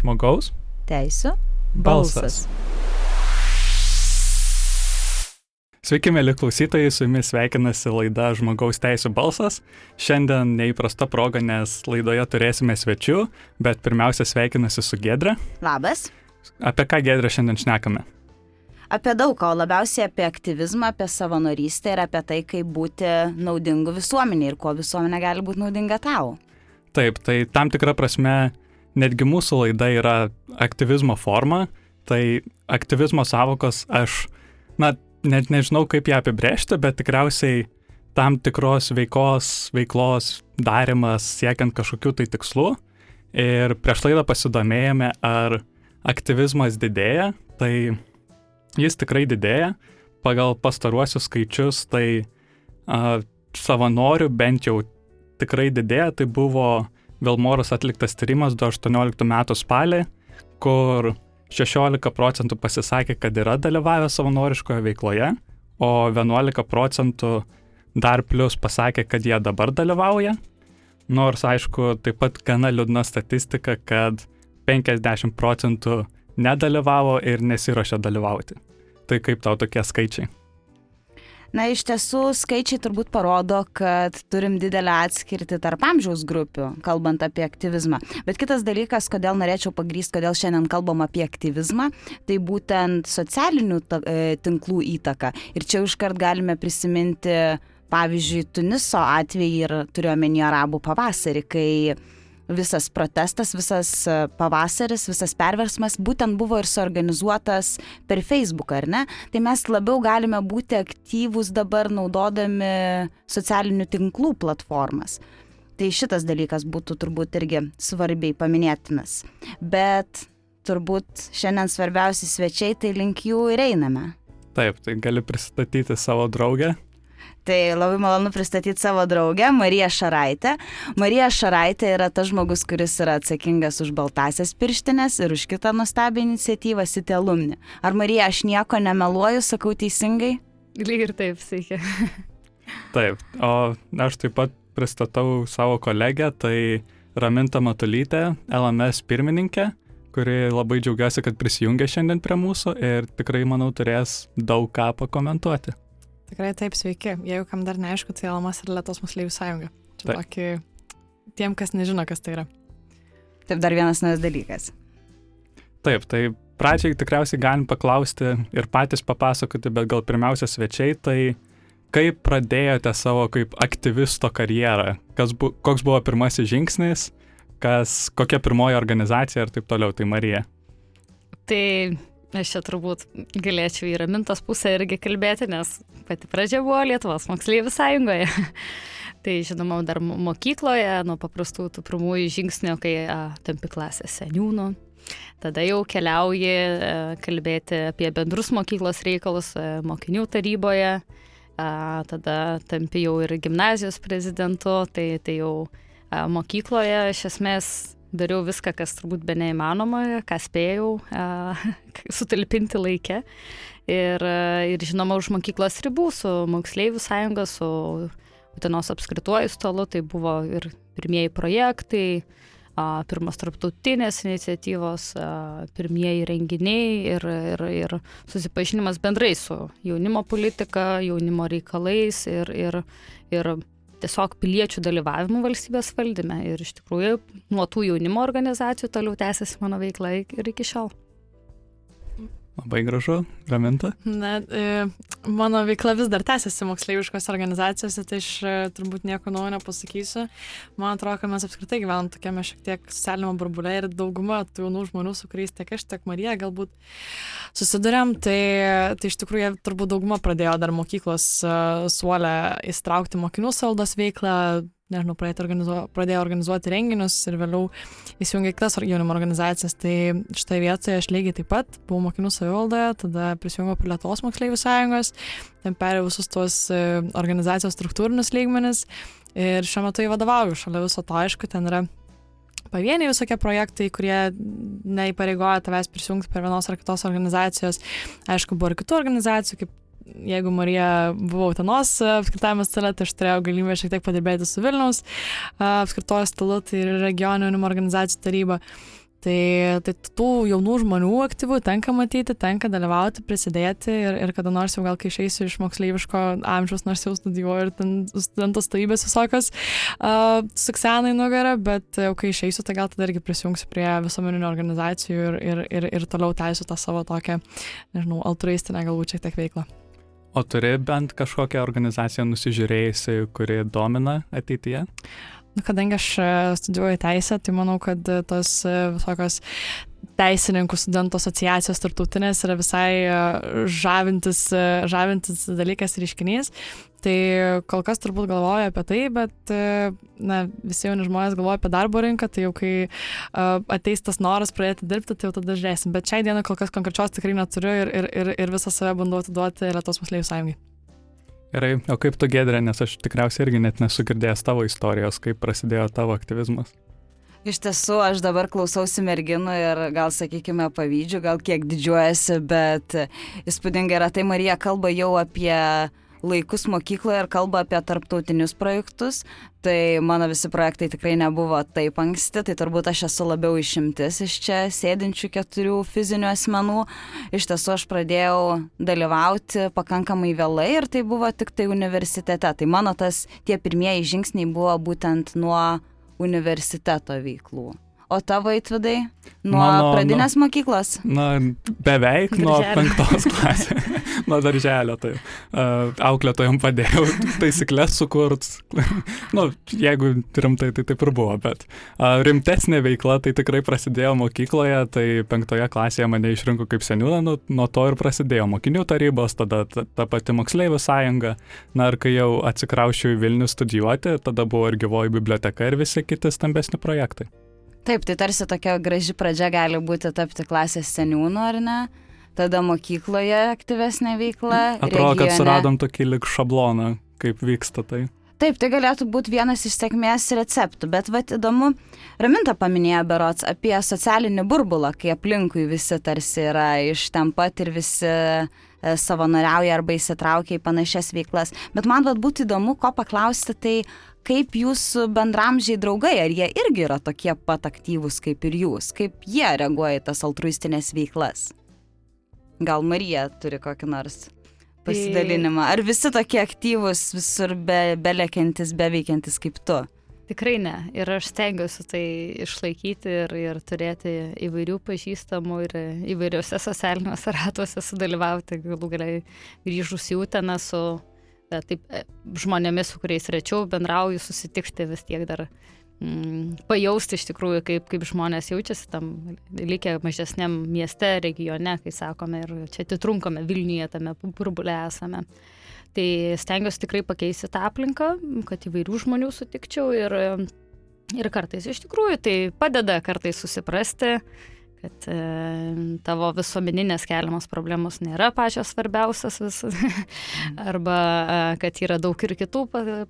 Žmogaus teisų balsas. Sveiki, mėly klausytojai, su jumis sveikinasi laida Žmogaus teisų balsas. Šiandien neįprasta proga, nes laidoje turėsime svečių, bet pirmiausia sveikinasi su Gedre. Labas. Apie ką Gedre šiandien šnekame? Apie daug ką, o labiausiai apie aktyvizmą, apie savanorystę ir apie tai, kaip būti naudingu visuomeniai ir kuo visuomenė gali būti naudinga tau. Taip, tai tam tikra prasme netgi mūsų laida yra aktyvizmo forma, tai aktyvizmo savokos aš, na, net nežinau, kaip ją apibrėžti, bet tikriausiai tam tikros veikos, veiklos darimas siekiant kažkokių tai tikslų. Ir prieš laidą pasidomėjome, ar aktyvizmas didėja, tai jis tikrai didėja. Pagal pastaruosius skaičius, tai a, savanorių bent jau tikrai didėja. Tai buvo Vilmoros atliktas tyrimas 2018 metų spalį, kur 16 procentų pasisakė, kad yra dalyvavę savanoriškoje veikloje, o 11 procentų dar plus pasakė, kad jie dabar dalyvauja. Nors, aišku, taip pat gana liūdna statistika, kad 50 procentų nedalyvavo ir nesiuošia dalyvauti. Tai kaip tau tokie skaičiai? Na, iš tiesų, skaičiai turbūt parodo, kad turim didelę atskirtį tarp amžiaus grupių, kalbant apie aktyvizmą. Bet kitas dalykas, kodėl norėčiau pagrysti, kodėl šiandien kalbam apie aktyvizmą, tai būtent socialinių e, tinklų įtaka. Ir čia užkart galime prisiminti, pavyzdžiui, Tuniso atvejį ir turiuomenį arabų pavasarį, kai visas protestas, visas e, pavasaris, visas perversmas būtent buvo ir suorganizuotas per Facebooką, ar ne? Tai mes labiau galime būti aktyvūs dabar naudodami socialinių tinklų platformas. Tai šitas dalykas būtų turbūt irgi svarbiai paminėtinas. Bet turbūt šiandien svarbiausi svečiai, tai link jų ir einame. Taip, tai gali pristatyti savo draugę. Tai labai malonu pristatyti savo draugę, Mariją Šaraitę. Marija Šaraitė yra tas žmogus, kuris yra atsakingas už baltasias pirštinės ir už kitą nuostabią iniciatyvą City Alumni. Ar Marija, aš nieko nemeluoju, sakau teisingai? Lyg ir taip, sveiki. taip, o aš taip pat pristatau savo kolegę, tai Raminta Matulytė, LMS pirmininkė kuri labai džiaugiasi, kad prisijungė šiandien prie mūsų ir tikrai, manau, turės daug ką pakomentuoti. Tikrai taip, sveiki. Jeigu kam dar neaišku, tai Almas yra Lietuvos moksleivių sąjunga. Čia tokį tiem, kas nežino, kas tai yra. Taip, dar vienas naujas dalykas. Taip, tai pradžiai tikriausiai galim paklausti ir patys papasakoti, bet gal pirmiausia svečiai, tai kaip pradėjote savo kaip aktyvisto karjerą, bu, koks buvo pirmasis žingsnis, kas, kokia pirmoji organizacija ir taip toliau, tai Marija. Tai Aš čia turbūt galėčiau į ramintos pusę irgi kalbėti, nes pati pradžia buvo Lietuvos moksleivių sąjungoje. tai žinoma, dar mokykloje, nuo paprastų tų pirmųjų žingsnių, kai a, tampi klasės seniūnų. Tada jau keliauji e, kalbėti apie bendrus mokyklos reikalus e, mokinių taryboje, tada tampi jau ir gimnazijos prezidentu, tai, tai jau mokykloje iš esmės dariau viską, kas turbūt be neįmanoma, ką spėjau sutalpinti laikę. Ir, ir žinoma, už mokyklos ribų su moksleivių sąjunga, su Utenos apskrituoju stolu, tai buvo ir pirmieji projektai, pirmas tarptautinės iniciatyvos, pirmieji renginiai ir, ir, ir susipažinimas bendrai su jaunimo politika, jaunimo reikalais ir, ir, ir tiesiog piliečių dalyvavimu valstybės valdyme. Ir iš tikrųjų nuo tų jaunimo organizacijų toliau tęsiasi mano veikla ir iki šiol. Labai gražu, raminta. Na, e, mano veikla vis dar tęsiasi moksleiviškos organizacijose, tai aš e, turbūt nieko naujo nepasakysiu. Man atrodo, kad mes apskritai gyvenam tokiame šiek tiek socialinėme burbulė ir dauguma tų jaunų žmonių, su kuriais tiek aš, tiek Marija galbūt susidurėm, tai, tai iš tikrųjų turbūt dauguma pradėjo dar mokyklos e, suolę įstraukti mokinių saldos veiklą, nežinau, organizuo, pradėjo organizuoti renginius ir vėliau įsijungė kitas jaunimo organizacijas. Tai šitoje vietoje aš lygiai taip pat buvau mokinių savivaldoje, tada prisijungiau prie Lietuvos moksleivių sąjungos, ten perėjau visus tuos e, organizacijos struktūrinius lygmenis ir šiuo metu įvadovauju. Šalia viso to, aišku, ten yra pavieniai visokie projektai, kurie neįpareigoja tavęs prisijungti prie vienos ar kitos organizacijos. Aišku, buvo ir kitų organizacijų, kaip jeigu Marija buvo Utenos apskritajame stale, tai aš turėjau galimybę šiek tiek padirbėti su Vilniaus apskritos stalu, tai ir regioninio organizacijų taryba. Tai, tai tų jaunų žmonių aktyvų tenka matyti, tenka dalyvauti, prisidėti ir, ir kada nors jau gal kai išeisiu iš moksleiviško amžiaus, nors jau studijuoju ir ten studentų stovybės visokios uh, suksenai nugarą, bet jau kai išeisiu, tai gal tada irgi prisijungsiu prie visuomeninių organizacijų ir, ir, ir, ir toliau teisiu tą savo tokią, nežinau, altruistinę galbūt šiek tiek veiklą. O turi bent kažkokią organizaciją nusižiūrėjusi, kuri domina ateityje? Nu, kadangi aš e, studijuoju teisę, tai manau, kad e, tos e, visokios teisininkų studentų asociacijos tartutinės yra visai žavintis, žavintis dalykas ir iškinys. Tai kol kas turbūt galvoju apie tai, bet na, visi jauni žmonės galvoja apie darbo rinką, tai jau kai uh, ateis tas noras pradėti dirbti, tai jau tada žiūrėsim. Bet šiai dienai kol kas konkrečios tikrai neturiu ir, ir, ir, ir visą save bandau atiduoti Lietuvos moksleivių sąjungai. Gerai, o kaip tu gedrė, nes aš tikriausiai irgi net nesu girdėjęs tavo istorijos, kaip prasidėjo tavo aktyvizmas. Iš tiesų, aš dabar klausausi merginų ir gal, sakykime, pavyzdžių, gal kiek didžiuojasi, bet įspūdingai yra tai, Marija kalba jau apie laikus mokykloje ir kalba apie tarptautinius projektus. Tai mano visi projektai tikrai nebuvo taip anksti, tai turbūt aš esu labiau išimtis iš čia sėdinčių keturių fizinių asmenų. Iš tiesų aš pradėjau dalyvauti pakankamai vėlai ir tai buvo tik tai universitete. Tai mano tas tie pirmieji žingsniai buvo būtent nuo universiteto veiklų. O tavo įtvidai? Nuo Mano, pradinės nuo, mokyklos? Na, beveik nuo penktos klasės. nuo darželio. Tai uh, auklėtojom padėjau taisyklės sukurt. nu, jeigu rimtai, tai taip ir buvo, bet uh, rimtesnė veikla tai tikrai prasidėjo mokykloje, tai penktoje klasėje mane išrinko kaip seniūną, nu, nuo to ir prasidėjo mokinių tarybos, tada ta, ta pati moksleivių sąjunga. Na ir kai jau atsikraušiau į Vilnių studijuoti, tada buvo ir gyvoji biblioteka ir visi kiti stambesni projektai. Taip, tai tarsi tokia graži pradžia gali būti tapti klasės seniūnu, ar ne? Tada mokykloje aktyvesnė veikla. Atrodo, regione. kad suradom tokį lik šabloną, kaip vyksta tai. Taip, tai galėtų būti vienas iš sėkmės receptų, bet vad įdomu, Raminta paminėjo berots apie socialinį burbulą, kai aplinkui visi tarsi yra iš ten pat ir visi savanoriauja arba įsitraukia į panašias veiklas. Bet man vad būtų įdomu, ko paklausti, tai kaip jūsų bendramžiai draugai, ar jie irgi yra tokie pat aktyvūs kaip ir jūs, kaip jie reaguoja į tas altruistinės veiklas? Gal Marija turi kokį nors pasidalinimą, ar visi tokie aktyvūs, visur be, belekiantis, beveikiantis kaip tu? Tikrai ne. Ir aš stengiuosi tai išlaikyti ir, ir turėti įvairių pažįstamų ir įvairiuose socialiniuose ratuose sudalyvauti, galų galiai grįžus į Uteną su taip e, žmonėmis, su kuriais rečiau bendrauju, susitikti vis tiek dar mm, pajausti iš tikrųjų, kaip, kaip žmonės jaučiasi tam likę mažesniam mieste, regione, kai sakome, ir čia atitrunkame Vilniuje, tame burbulė esame. Tai stengiuosi tikrai pakeisti tą aplinką, kad įvairių žmonių sutikčiau ir, ir kartais iš tikrųjų tai padeda kartais susiprasti kad e, tavo visuomeninės keliamos problemos nėra pačios svarbiausias vis, arba e, kad yra daug ir kitų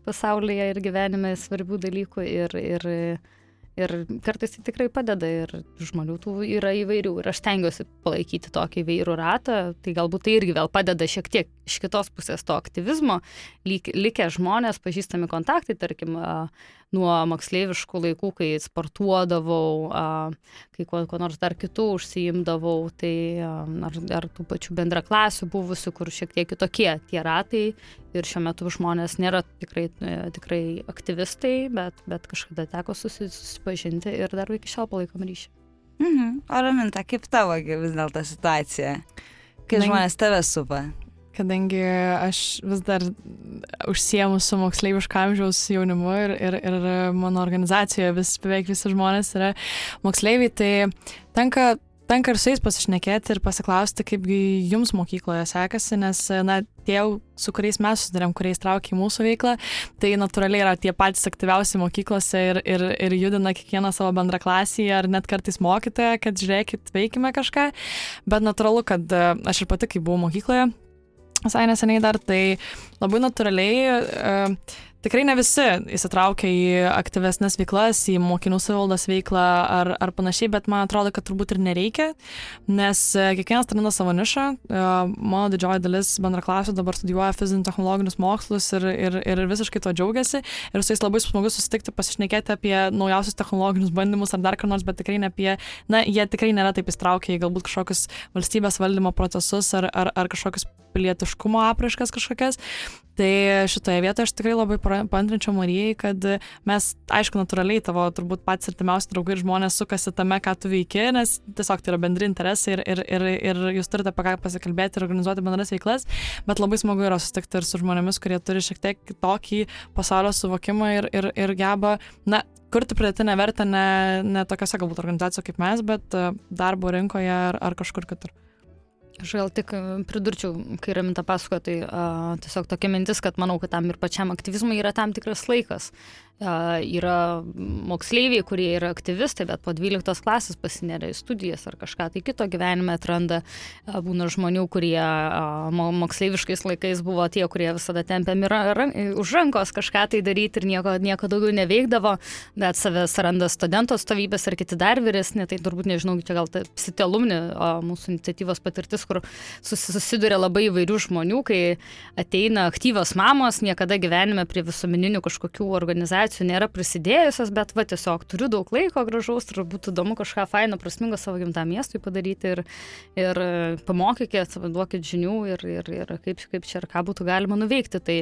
pasaulyje ir gyvenime svarbių dalykų ir, ir, ir kartais tai tikrai padeda ir žmonių tų yra įvairių. Ir aš stengiuosi palaikyti tokį įvairų ratą, tai galbūt tai irgi vėl padeda šiek tiek iš kitos pusės to aktyvizmo, lik, likę žmonės, pažįstami kontaktai, tarkim, nuo moksleiviškų laikų, kai sportuodavau, kai kuo, kuo nors dar kitų užsiimdavau, tai ar, ar tų pačių bendraklasių buvusių, kur šiek tiek kitokie tie ratai ir šiuo metu žmonės nėra tikrai, e, tikrai aktyvistai, bet, bet kažkada teko susipažinti ir dar iki šiol palaikom ryšį. Mhm. O Raminta, kaip tavo vis dėlto situacija? Kai žmonės tave supa? Kadangi aš vis dar užsiemu su moksleiviško amžiaus jaunimu ir, ir, ir mano organizacijoje vis beveik visi žmonės yra moksleiviai, tai tenka tenka ir su jais pasišnekėti ir pasiklausti, kaipgi jums mokykloje sekasi, nes, na, tie, su kuriais mes susidurėm, kuriais traukia į mūsų veiklą, tai natūraliai yra tie patys aktyviausi mokyklose ir, ir, ir judina kiekvieną savo bendrą klasį ar net kartais mokytoją, kad žiūrėkit, veikime kažką, bet natūralu, kad aš ir pati, kai buvau mokykloje, visai neseniai dar, tai labai natūraliai uh, tikrai ne visi įsitraukia į aktyvesnės veiklas, į mokinių savivaldos veiklą ar, ar panašiai, bet man atrodo, kad turbūt ir nereikia, nes e, kiekvienas atranda savo nišą. E, mano didžioji dalis bendraklasių dabar studijuoja fizinių technologinius mokslus ir, ir, ir visiškai to džiaugiasi. Ir su jais labai smagu susitikti, pasišnekėti apie naujausius technologinius bandymus ar dar ką nors, bet tikrai ne apie, na, jie tikrai nėra taip įstraukę į galbūt kažkokius valstybės valdymo procesus ar, ar, ar kažkokius pilietiškumo apraiškas kažkokias. Tai šitoje vietoje aš tikrai labai paantrinčiau Marijai, kad mes, aišku, natūraliai tavo turbūt pats artimiausi draugai ir žmonės sukasi tame, ką tu veiki, nes tiesiog tai yra bendri interesai ir, ir, ir, ir jūs turite apie ką pasikalbėti ir organizuoti bendras veiklas, bet labai smagu yra susitikti ir su žmonėmis, kurie turi šiek tiek kitokį pasaulio suvokimą ir, ir, ir geba, na, kurti pridėtinę vertę ne, ne tokiose galbūt organizacijose kaip mes, bet darbo rinkoje ar, ar kažkur kitur. Aš gal tik e, pridurčiau, kai Raminta pasakoja, tai a, tiesiog tokia mintis, kad manau, kad tam ir pačiam aktyvizmui yra tam tikras laikas yra moksleiviai, kurie yra aktyvistai, bet po 12 klasės pasineria į studijas ar kažką tai kito gyvenime atranda. Būna žmonių, kurie moksleiviškais laikais buvo tie, kurie visada tempiami už rankos kažką tai daryti ir nieko, nieko daugiau neveikdavo, bet savęs randa studento stovybės ar kiti dar vyresni, tai turbūt nežinau, čia gal tai sitelumni mūsų iniciatyvos patirtis, kur susiduria labai įvairių žmonių, kai ateina aktyvios mamos, niekada gyvenime prie visuomeninių kažkokių organizacijų organizacijų nėra prisidėjusios, bet va tiesiog turiu daug laiko gražaus ir būtų įdomu kažką faino, prasmingo savo gimtam miestui padaryti ir, ir e, pamokykit, duokit žinių ir, ir, ir kaip, kaip čia ir ką būtų galima nuveikti. Tai,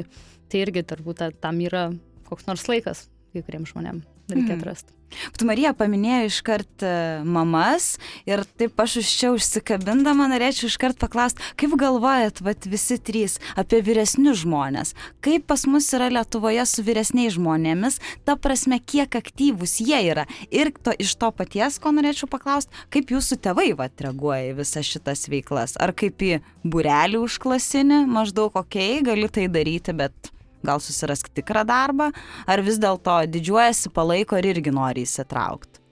tai irgi turbūt tam yra koks nors laikas kai kuriems žmonėms reikia mhm. atrasti. Tu Marija paminėjo iškart e, mamas ir taip aš iš čia užsikabindama norėčiau iškart paklausti, kaip galvojat, vat visi trys, apie vyresnius žmonės, kaip pas mus yra Lietuvoje su vyresniais žmonėmis, ta prasme, kiek aktyvūs jie yra. Ir to, iš to paties, ko norėčiau paklausti, kaip jūsų tėvai vat reaguoja į visas šitas veiklas, ar kaip į burelį užklasinį, maždaug, okay, gali tai daryti, bet gal susirask tikrą darbą, ar vis dėlto didžiuojasi, palaiko ir irgi nori įsitraukti?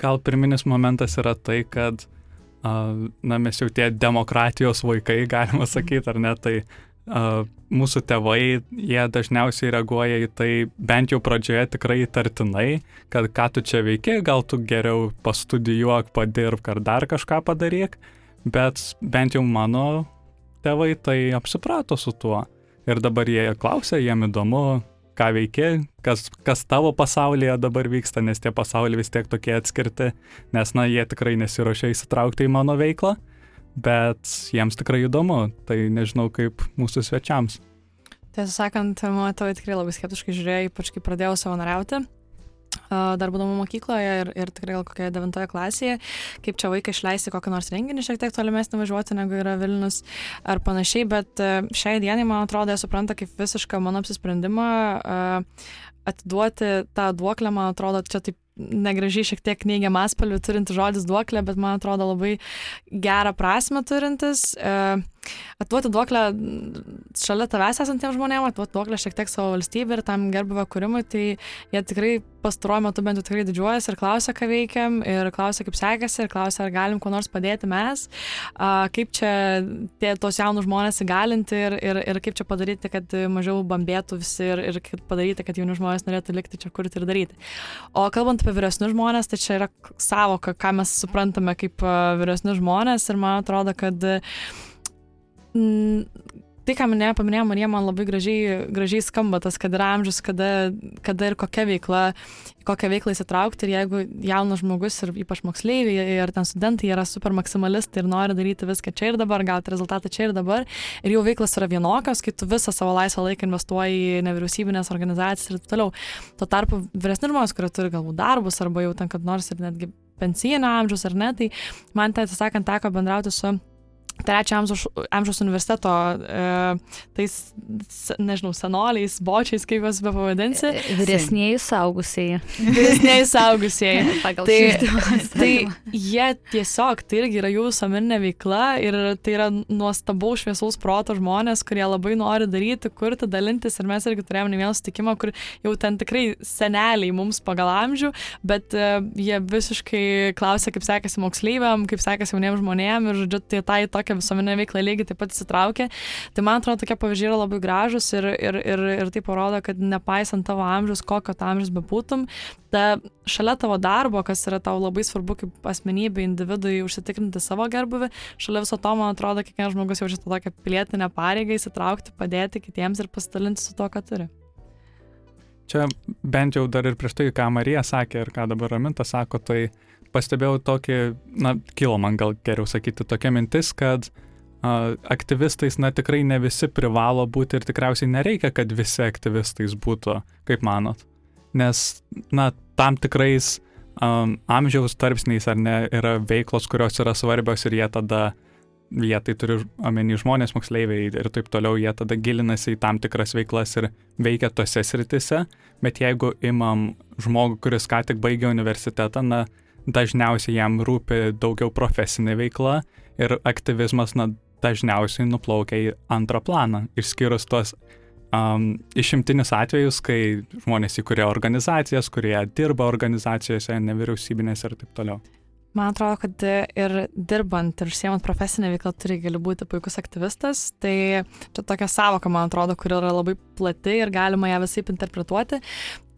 Gal pirminis momentas yra tai, kad na, mes jau tie demokratijos vaikai, galima sakyti, ar ne, tai uh, mūsų tėvai, jie dažniausiai reaguoja į tai bent jau pradžioje tikrai įtartinai, kad ką tu čia veiki, gal tu geriau pastudijuok, padirbk ar dar kažką padaryk, bet bent jau mano tėvai tai apsiprato su tuo. Ir dabar jie klausia, jiem įdomu, ką veiki, kas, kas tavo pasaulyje dabar vyksta, nes tie pasauliai vis tiek tokie atskirti, nes, na, jie tikrai nesiuošia įsitraukti į mano veiklą, bet jiems tikrai įdomu, tai nežinau kaip mūsų svečiams. Tiesą sakant, mano tėvai tikrai labai skeptiškai žiūrėjo, ypač kai pradėjau savanoriauti dar būdama mokykloje ir, ir tikrai gal kokioje devintoje klasėje, kaip čia vaiką išleisti kokį nors renginį šiek tiek tolimesnį važiuoti negu yra Vilnius ar panašiai, bet šiai dienai, man atrodo, jie supranta kaip visišką mano apsisprendimą atiduoti tą duoklę, man atrodo, čia taip negražiai šiek tiek neigiamą atspalvį turintis žodis duoklė, bet man atrodo labai gerą prasme turintis. E, atuoti duoklę šalia tavęs esantiems žmonėms, atuoti duoklę šiek tiek savo valstybę ir tam gerbuvio kūrimui, tai jie tikrai pastaruoju metu bent jau tikrai didžiuojasi ir klausia, ką veikiam, ir klausia, kaip sekasi, ir klausia, ar galim kuo nors padėti mes, kaip čia tie, tos jaunus žmonės įgalinti ir, ir, ir kaip čia padaryti, kad mažiau bambėtų visi ir, ir padaryti, kad jauni žmonės norėtų likti čia kurti ir daryti. O kalbant apie vyresnius žmonės, tai čia yra savoka, ką mes suprantame kaip vyresnius žmonės ir man atrodo, kad tai, ką minėjo, paminėjo Marija, man labai gražiai, gražiai skamba tas, kad yra amžius, kada, kada ir kokia veikla, kokią veiklą įsitraukti ir jeigu jaunas žmogus ir ypač moksleiviai ar ten studentai yra super maksimalistai ir nori daryti viską čia ir dabar, gauti rezultatą čia ir dabar ir jų veiklas yra vienokios, kai tu visą savo laisvą laiką investuoji į nevyriausybinės organizacijas ir taip toliau. Tuo tarpu vyresni žmonės, kurie turi galbūt darbus arba jau ten kad nors ir netgi pensinio amžiaus ar ne, tai man tai atsisakant teko bendrauti su trečio amžiaus, amžiaus universiteto e, tais, nežinau, senoliais, bočiais, kaip juos be pavadinsi. E, e, vyresnėjai saugusieji. Vyresnėjai saugusieji. Pagal tai, tai jie tiesiog, tai irgi yra jų visuomeninė veikla ir tai yra nuostabaus šviesaus proto žmonės, kurie labai nori daryti, kurti, dalintis ir mes irgi turėjome ne vieną sutikimą, kur jau ten tikrai seneliai mums pagal amžių, bet uh, jie visiškai klausia, kaip sekasi moksleiviam, kaip sekasi jauniems žmonėms ir, žodžiu, tai tai to tokią visuomenę veiklą lygiai taip pat įsitraukia. Tai man atrodo, tokie pavyzdžiai yra labai gražus ir, ir, ir, ir tai parodo, kad nepaisant tavo amžiaus, kokio tu amžiaus bebūtum, ta šalia tavo darbo, kas yra tau labai svarbu kaip asmenybė, individui užsitikrinti savo gerbuvi, šalia viso to, man atrodo, kiekvienas žmogus jaučia tą tokią pilietinę pareigą įsitraukti, padėti kitiems ir pasidalinti su to, ką turi. Čia bent jau dar ir prieš tai, ką Marija sakė ir ką dabar Raminta sako, tai pastebėjau tokį, na, kilo man gal geriau sakyti, tokia mintis, kad uh, aktyvistais, na, tikrai ne visi privalo būti ir tikriausiai nereikia, kad visi aktyvistais būtų, kaip manot. Nes, na, tam tikrais um, amžiaus tarpsniais ar ne yra veiklos, kurios yra svarbios ir jie tada jie tai turi omeny žmonės, moksleiviai ir taip toliau, jie tada gilinasi į tam tikras veiklas ir veikia tose sritise, bet jeigu imam žmogų, kuris ką tik baigė universitetą, na, dažniausiai jam rūpi daugiau profesinė veikla ir aktyvizmas, na, dažniausiai nuplaukia į antrą planą, išskyrus tuos um, išimtinius atvejus, kai žmonės įkuria organizacijas, kurie dirba organizacijose, nevyriausybinėse ir taip toliau. Man atrodo, kad ir dirbant ir užsiemant profesinę veiklą turi gali būti puikus aktyvistas. Tai čia tokia savoka, man atrodo, kuri yra labai plati ir galima ją visai interpretuoti.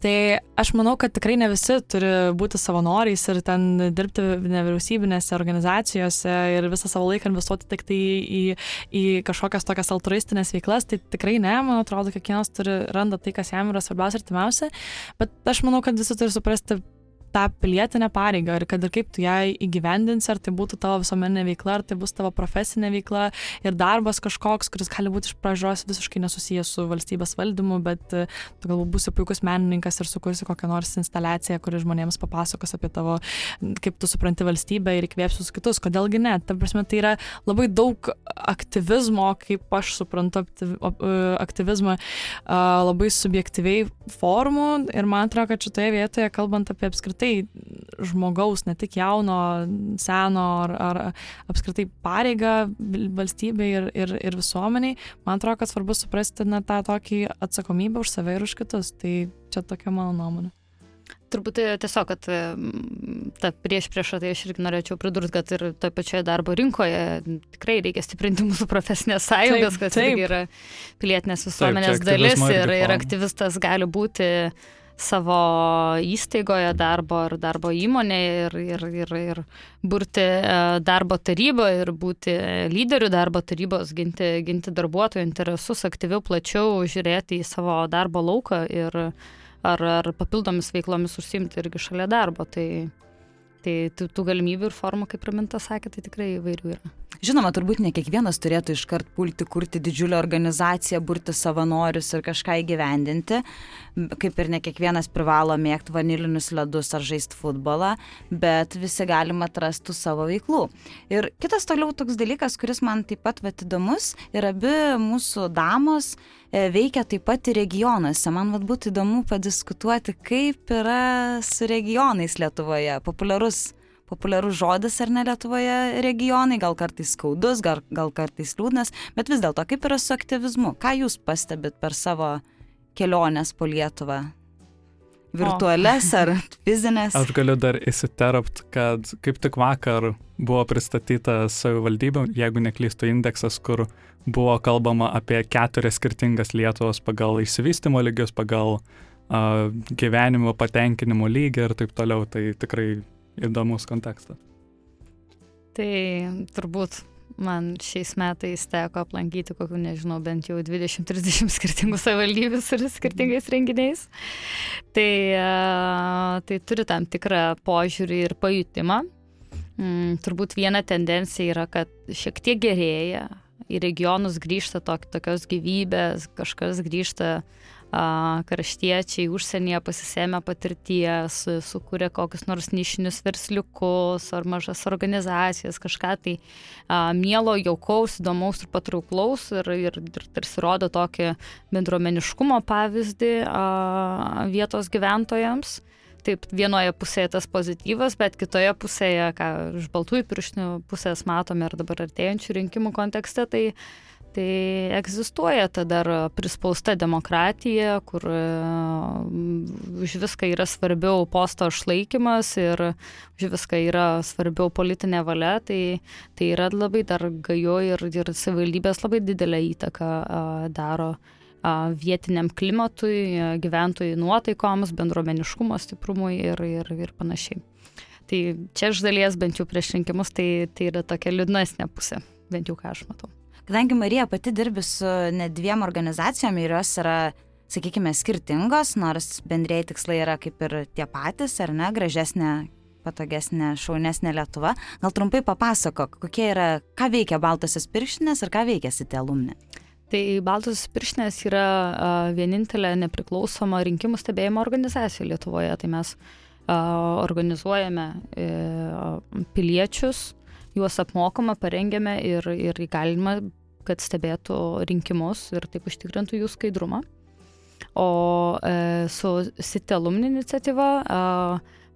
Tai aš manau, kad tikrai ne visi turi būti savanoriais ir ten dirbti nevyriausybinėse organizacijose ir visą savo laiką investuoti tik tai į, į kažkokias tokias altruistinės veiklas. Tai tikrai ne, man atrodo, kiekvienas turi randa tai, kas jam yra svarbiausia ir artimiausia. Bet aš manau, kad visi turi suprasti tą pilietinę pareigą ir kad ir kaip tu ją įgyvendinsi, ar tai būtų tavo visuomeninė veikla, ar tai bus tavo profesinė veikla ir darbas kažkoks, kuris gali būti iš pradžios visiškai nesusijęs su valstybės valdymu, bet e, tu galbūt būsi puikus menininkas ir sukursi kokią nors instaliaciją, kuri žmonėms papasakos apie tavo, kaip tu supranti valstybę ir įkvėpsius kitus. Kodėlgi ne? Ta prasme, tai yra labai daug aktyvizmo, kaip aš suprantu aktyvizmą, labai subjektyviai formų ir man atrodo, kad šitoje vietoje, kalbant apie apskritai apskritai žmogaus, ne tik jauno, seno ar, ar apskritai pareigą valstybei ir, ir, ir visuomeniai, man atrodo, kad svarbu suprasti na, tą tokį atsakomybę už save ir už kitus. Tai čia tokia mano nuomonė. Turbūt e, tiesiog, kad e, ta prieš priešą, tai aš irgi norėčiau pridurti, kad ir toje pačioje darbo rinkoje tikrai reikia stiprinti mūsų profesinės sąjungas, kad tai yra pilietinės visuomenės taip, dalis ir, ir aktyvistas gali būti uh, savo įstaigoje darbo ar darbo įmonėje ir, ir, ir, ir burti e, darbo tarybą ir būti lyderiu darbo tarybos, ginti, ginti darbuotojų interesus, aktyviau, plačiau žiūrėti į savo darbo lauką ir ar, ar papildomis veiklomis užsimti irgi šalia darbo. Tai, tai tų, tų galimybių ir formų, kaip Raminta sakė, tai tikrai įvairių yra. Žinoma, turbūt ne kiekvienas turėtų iškart pulti kurti didžiulę organizaciją, burti savanorius ir kažką įgyvendinti, kaip ir ne kiekvienas privalo mėgti vanilinius ledus ar žaisti futbolą, bet visi galima atrastų savo veiklų. Ir kitas toliau toks dalykas, kuris man taip pat vat įdomus, ir abi mūsų damos e, veikia taip pat ir regionuose. Man vat būtų įdomu padiskutuoti, kaip yra su regionais Lietuvoje, populiarus populiarus žodis ar ne Lietuvoje regionai, gal kartais skaudus, gal, gal kartais liūdnas, bet vis dėlto kaip yra su aktyvizmu? Ką jūs pastebit per savo keliones po Lietuvą? Virtualias o. ar fizinės? Aš galiu dar įsiterpt, kad kaip tik vakar buvo pristatyta savivaldybė, jeigu neklystu, indeksas, kur buvo kalbama apie keturias skirtingas Lietuvos pagal išsivystimo lygius, pagal uh, gyvenimo patenkinimo lygį ir taip toliau. Tai tikrai įdomus kontekstas. Tai turbūt man šiais metais teko aplankyti kokių, nežinau, bent jau 20-30 skirtingų savivaldybių su skirtingais renginiais. Tai, tai turi tam tikrą požiūrį ir pajutimą. Mm, turbūt viena tendencija yra, kad šiek tiek gerėja, į regionus grįžta tok, tokios gyvybės, kažkas grįžta kraštiečiai užsienyje pasisėmė patirties, sukūrė kokius nors nišinius versliukus ar mažas organizacijas, kažką tai mielo, jaukaus, įdomaus ir patrauklaus ir, ir, ir tarsi rodo tokį bendruomeniškumo pavyzdį vietos gyventojams. Taip, vienoje pusėje tas pozityvas, bet kitoje pusėje, ką iš baltųjų pirštinių pusės matome ir dabar artėjančių rinkimų kontekste, tai Tai egzistuoja ta dar prispausta demokratija, kur už viską yra svarbiau posto išlaikymas ir už viską yra svarbiau politinė valia, tai, tai yra labai dar gaju ir, ir savivaldybės labai didelę įtaką daro vietiniam klimatui, gyventojų nuotaikoms, bendruomeniškumo stiprumui ir, ir, ir panašiai. Tai čia iš dalies bent jau prieš rinkimus tai, tai yra tokia liūdnesnė pusė, bent jau ką aš matau. Kadangi Marija pati dirbi su net dviem organizacijom ir jos yra, sakykime, skirtingos, nors bendrėjai tikslai yra kaip ir tie patys, ar ne, gražesnė, patogesnė, šaunesnė Lietuva. Gal trumpai papasakok, kokie yra, ką veikia Baltosios pirštinės ir ką veikia Sitė alumne. Tai Baltosios pirštinės yra vienintelė nepriklausoma rinkimų stebėjimo organizacija Lietuvoje. Tai mes organizuojame e, piliečius juos apmokama, parengiame ir, ir įgalima, kad stebėtų rinkimus ir taip užtikrintų jų skaidrumą. O e, su City Alumni iniciatyva e,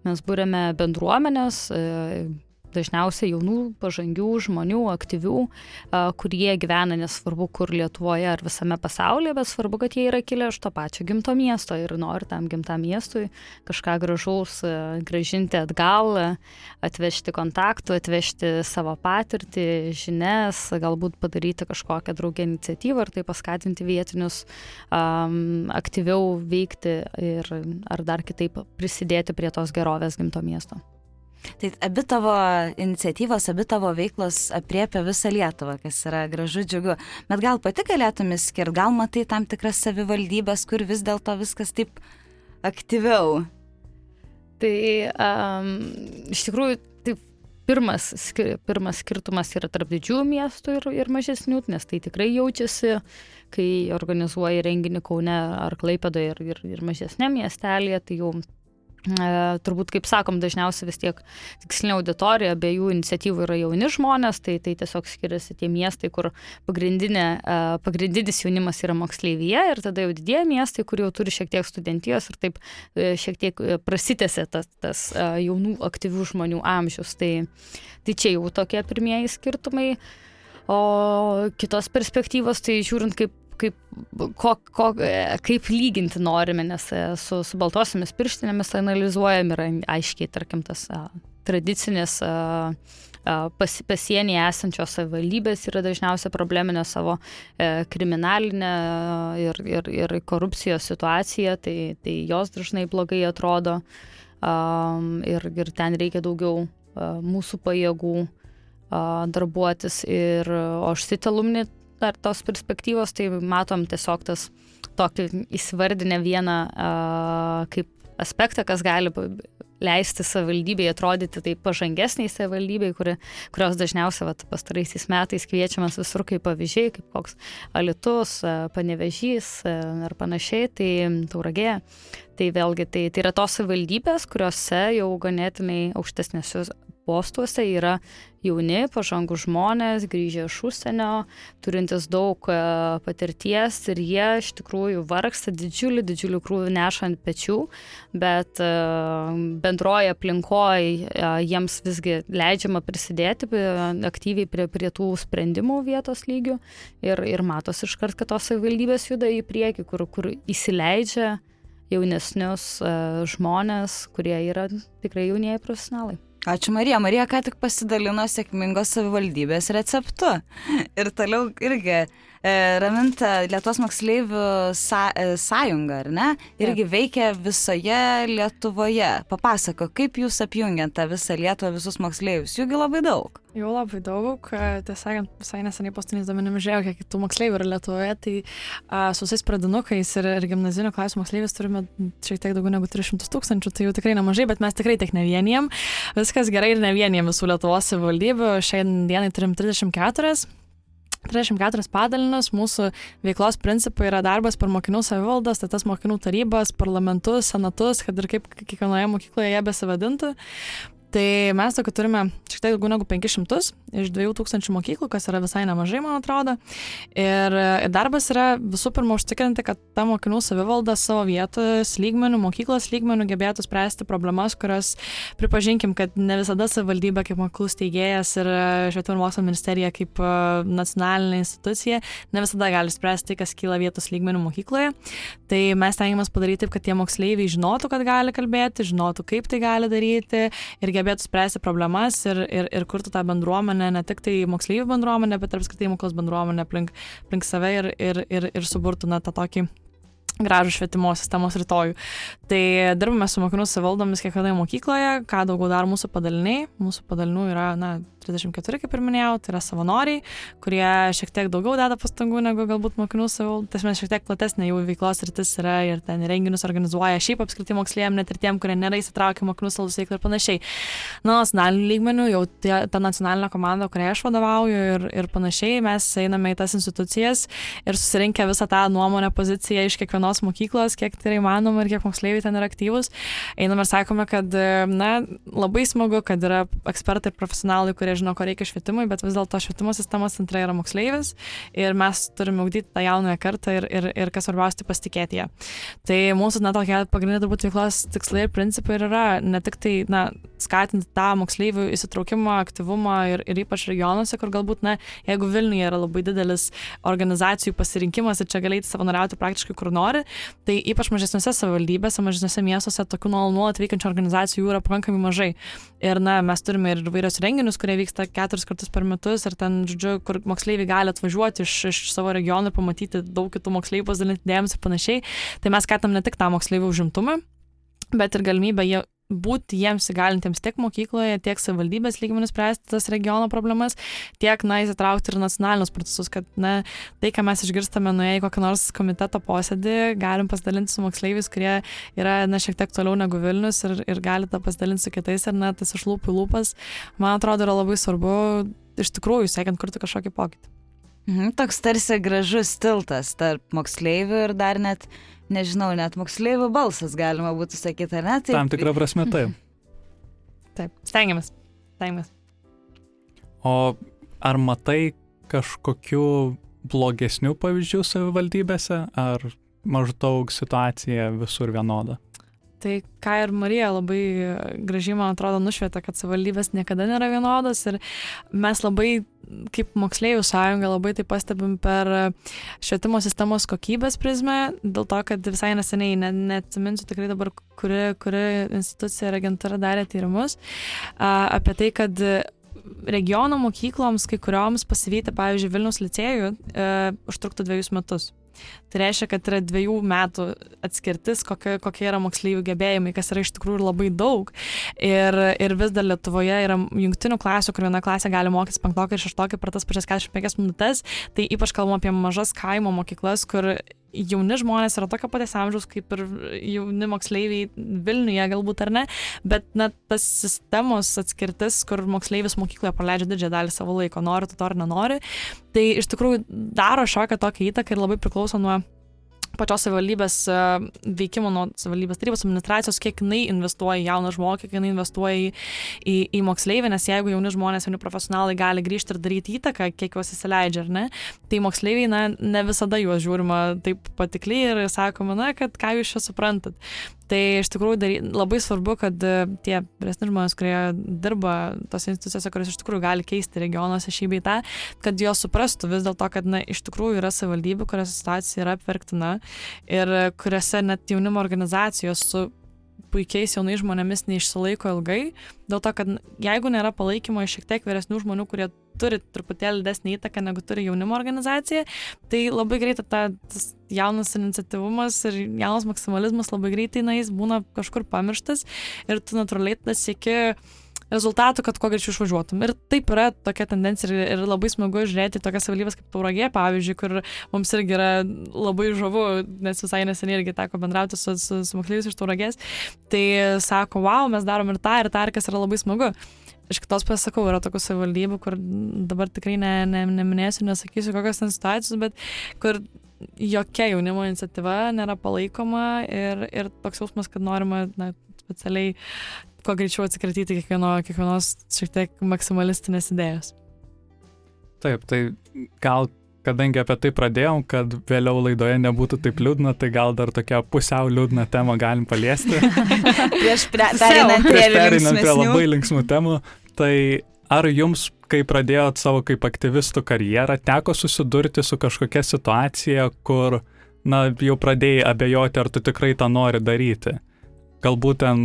mes būrėme bendruomenės, e, dažniausiai jaunų, pažangių žmonių, aktyvių, kurie gyvena nesvarbu kur Lietuvoje ar visame pasaulyje, bet svarbu, kad jie yra kilę iš to pačio gimto miesto ir nori tam gimtam miestui kažką gražaus gražinti atgal, atvežti kontaktų, atvežti savo patirtį, žinias, galbūt padaryti kažkokią draugę iniciatyvą ir tai paskatinti vietinius um, aktyviau veikti ir ar dar kitaip prisidėti prie tos gerovės gimto miesto. Tai abi tavo iniciatyvos, abi tavo veiklos apriepia visą Lietuvą, kas yra gražu, džiugu. Bet gal pati galėtum įskirti, gal matai tam tikras savivaldybės, kur vis dėlto viskas taip aktyviau. Tai um, iš tikrųjų, tai pirmas, skir, pirmas skirtumas yra tarp didžiųjų miestų ir, ir mažesnių, nes tai tikrai jaučiasi, kai organizuoji renginį Kaune ar Klaipėdoje ir, ir, ir mažesnė miestelėje, tai jau turbūt, kaip sakom, dažniausiai vis tiek tikslinė auditorija, abiejų iniciatyvų yra jauni žmonės, tai, tai tiesiog skiriasi tie miestai, kur e, pagrindinis jaunimas yra moksleivyje ir tada jau didieji miestai, kur jau turi šiek tiek studentijos ir taip e, šiek tiek prasitėsi tas, tas jaunų aktyvių žmonių amžius. Tai, tai čia jau tokie pirmieji skirtumai. O kitos perspektyvos, tai žiūrint, kaip kaip, ko, ko, kaip lyginti norime, nes e, su, su baltosiamis pirštinėmis analizuojam yra aiškiai, tarkim, tas a, tradicinis a, pas, pasienyje esančios savivaldybės yra dažniausiai probleminė savo e, kriminalinė ir, ir, ir korupcijos situacija, tai, tai jos dažnai blogai atrodo a, ir, ir ten reikia daugiau a, mūsų pajėgų a, darbuotis. Ir, o aš sitalumni dar tos perspektyvos, tai matom tiesiog tas tokį įsivardinę vieną uh, kaip aspektą, kas gali leisti savivaldybei atrodyti taip pažangesniai savivaldybei, kuri, kurios dažniausiai vat, pastaraisiais metais kviečiamas visur kaip pavyzdžiai, kaip koks Alitus, Panevežys ar panašiai, tai tauragė. Tai vėlgi tai, tai yra tos savivaldybės, kuriuose jau ganėtinai aukštesnėsios postuose yra jauni, pažangų žmonės, grįžę iš užsienio, turintys daug e, patirties ir jie iš tikrųjų vargsta didžiulį, didžiulį krūvį neša ant pečių, bet e, bendroje aplinkoje jiems visgi leidžiama prisidėti aktyviai prie, prie tų sprendimų vietos lygių ir, ir matos iškart, kad tos savivaldybės juda į priekį, kur, kur įsileidžia jaunesnius žmonės, kurie yra tikrai jaunieji profesionalai. Ačiū Marija. Marija ką tik pasidalino sėkmingos savivaldybės receptu. Ir toliau irgi Raminta Lietuvos moksleivių sa e, sąjunga, ar ne? Irgi Taip. veikia visoje Lietuvoje. Papasako, kaip jūs apjungiant tą visą Lietuvą, visus moksleivius? Jųgi labai daug. Jau labai daug, tiesą sakant, visai neseniai pastaniais duomenimis žiūrėjau, kiek kitų moksleivių yra Lietuvoje, tai a, su visais pradinukais ir, ir gimnazinių klasių moksleivius turime šiek tiek daugiau negu 300 tūkstančių, tai jau tikrai nemažai, bet mes tikrai tiek ne vieniem. Viskas gerai ir ne vieniem visų Lietuvos savivaldybių. Šiandien turim 34 34 padalinius, mūsų veiklos principai yra darbas per mokinių savivaldas, tai tas mokinių tarybas, parlamentus, senatus, kad ir kaip kiekvienoje mokykloje jie besivadintų. Tai mes tokį turime šiek tiek daugiau negu 500 iš 2000 mokyklų, kas yra visai nemažai, man atrodo. Ir, darbas yra visų pirma užtikrinti, kad ta mokinių savivalda savo vietos lygmenių, mokyklos lygmenių gebėtų spręsti problemas, kurios pripažinkim, kad ne visada savivaldybė kaip mokyklų steigėjas ir švietimo ir mokslo ministerija kaip e, nacionalinė institucija ne visada gali spręsti kas kyla vietos lygmenių mokykloje. Tai mes tengiamės padaryti taip, kad tie moksleiviai žinotų, kad gali kalbėti, žinotų, kaip tai gali daryti ir gebėtų spręsti problemas ir, ir, ir kurtų tą bendruomenę, ne tik tai moksleivių bendruomenę, bet ir apskritai mokyklos bendruomenę aplink, aplink save ir, ir, ir, ir suburtų na, tą tokį gražų švietimo sistemos rytojų. Tai dirbame su mokinų savivaldomis kiekvienoje mokykloje, ką daugiau daro mūsų padaliniai. Mūsų padalinių yra, na, 34, kaip ir minėjau, tai yra savanoriai, kurie šiek tiek daugiau deda pastangų negu galbūt mokinių savivalda. Tai mes šiek tiek platesnė jų veiklos rytis yra ir ten renginius organizuoja šiaip apskritai moksleiviam, net ir tiem, kurie nėra įsitraukę mokinių savivaldos veiklą ir panašiai. Na, nacionaliniu lygmeniu jau tie, ta nacionalinė komanda, kuriai aš vadovauju ir, ir panašiai, mes einame į tas institucijas ir susirinkę visą tą nuomonę poziciją iš kiekvienos mokyklos, kiek tai yra įmanoma ir kiek moksleiviai ten yra aktyvūs, einame ir sakome, kad na, labai smagu, kad yra ekspertai ir profesionalai, kurie žino, ko reikia švietimui, bet vis dėlto švietimo sistemos centrai yra moksleivis ir mes turime ugdyti tą jaunąją kartą ir, ir, ir kas svarbiausia, tai pasitikėti ją. Tai mūsų, na, tokia pagrindinė turbūt veiklos tikslai ir principai yra ne tik tai, na, skatinti tą moksleivių įsitraukimą, aktyvumą ir, ir ypač regionuose, kur galbūt, na, jeigu Vilniuje yra labai didelis organizacijų pasirinkimas ir čia galėti savanoriauti praktiškai kur nori, tai ypač mažesniuose savivaldybėse, mažesniuose miestuose tokių nuolat veikiančių organizacijų yra pakankamai mažai. Ir, na, mes turime ir įvairios renginius, kurie vyksta keturis kartus per metus ir ten, žodžiu, kur moksleiviai gali atvažiuoti iš, iš savo regionų ir pamatyti daug kitų moksleivių, pasidalinti dėmesį ir panašiai. Tai mes skatinam ne tik tą moksleivių užimtumą, bet ir galimybę jie būti jiems įgalintiems tiek mokykloje, tiek savivaldybės lygmenių spręsti tas regiono problemas, tiek, na, įsitraukti ir nacionalinius procesus, kad, na, tai, ką mes išgirstame nuėję į kokį nors komiteto posėdį, galim pasidalinti su moksleiviais, kurie yra, na, šiek tiek toliau negu Vilnius ir, ir gali tą pasidalinti su kitais ir, na, tas iš lūpų į lūpas, man atrodo, yra labai svarbu iš tikrųjų siekiant kurti kažkokį pokytį. Mhm, toks tarsi gražus tiltas tarp moksleivių ir dar net nežinau, net moksleivių balsas galima būtų sakyti, ar ne? Taip. Tam tikrą prasme taip. Taip, stengiamės. stengiamės. O ar matai kažkokių blogesnių pavyzdžių savivaldybėse, ar maždaug situacija visur vienoda? Tai ką ir Marija labai gražiai, man atrodo, nušvietė, kad savivaldybės niekada nėra vienodos ir mes labai, kaip moksleivių sąjunga, labai tai pastebim per švietimo sistemos kokybės prizmę, dėl to, kad visai neseniai, ne, neatsiminsiu tikrai dabar, kuri, kuri institucija ir agentūra darė tyrimus apie tai, kad regiono mokykloms, kai kurioms pasivyti, pavyzdžiui, Vilnius licėjų, e, užtruktų dviejus metus. Tai reiškia, kad yra dviejų metų atskirtis, kokie, kokie yra moksleivių gebėjimai, kas yra iš tikrųjų labai daug. Ir, ir vis dar Lietuvoje yra jungtinių klasių, kur viena klasė gali mokytis penktokai ir šeštokai per tas pačias 45 minutės. Tai ypač kalbam apie mažas kaimo mokyklas, kur jauni žmonės yra tokio paties amžiaus kaip ir jauni moksleiviai Vilniuje galbūt ar ne, bet na, tas sistemos atskirtis, kur moksleivis mokykloje praleidžia didžiąją dalį savo laiko, nori tu to ar nenori, tai iš tikrųjų daro šiokią tokią įtaką ir labai priklauso nuo pačios savivaldybės e, veikimo nuo savivaldybės tarybos administracijos, kiek jinai investuoja į jauną žmogų, kiek jinai investuoja į, į, į moksleivį, nes jeigu jauni žmonės, jauni profesionalai gali grįžti ir daryti įtaką, kiek juos įsileidžia, ar ne, tai moksleiviai, na, ne visada juos žiūrima taip patikliai ir sakoma, na, kad ką jūs čia suprantat. Tai iš tikrųjų dary, labai svarbu, kad e, tie vyresni žmonės, kurie dirba tose institucijose, kurios iš tikrųjų gali keisti regionuose šį bei tą, kad jos suprastų vis dėlto, kad na, iš tikrųjų yra savivaldybių, kurios situacija yra apverktina ir kuriuose net jaunimo organizacijos su puikiais jaunais žmonėmis neišsilaiko ilgai, dėl to, kad jeigu nėra palaikymo iš šiek tiek vyresnių žmonių, kurie turi truputėlį didesnį įtaką negu turi jaunimo organizacija, tai labai greitai ta, tas jaunas iniciatyvumas ir jaunas maksimalizmas labai greitai, na, jis būna kažkur pamirštas ir tu natūraliai tada sieki rezultatų, kad kuo greičiau išvažiuotum. Ir taip yra tokia tendencija ir, ir labai smagu žiūrėti tokias savivaldybės kaip Tauragė, pavyzdžiui, kur mums irgi yra labai žavu, nes visai neseniai irgi teko bendrauti su, su, su moksleiviais iš Tauragės. Tai sako, wow, mes darom ir tą, ir tą, ir kas yra labai smagu. Iš kitos pasakau, yra tokių savivaldybių, kur dabar tikrai ne, ne, neminėsiu, nesakysiu kokios ten situacijos, bet kur jokia jaunimo iniciatyva nėra palaikoma ir, ir toks jausmas, kad norima na, specialiai kuo greičiau atsikratyti kiekvieno, kiekvienos šiek tiek maksimalistinės idėjos. Taip, tai gal kadangi apie tai pradėjom, kad vėliau laidoje nebūtų taip liūdna, tai gal dar tokią pusiau liūdną temą galim paliesti. Prieš perinant prie, prie labai linksmų temų, tai ar jums, kai pradėjot savo kaip aktyvistų karjerą, teko susidurti su kažkokia situacija, kur, na, jau pradėjai abejoti, ar tu tikrai tą nori daryti? Galbūt ten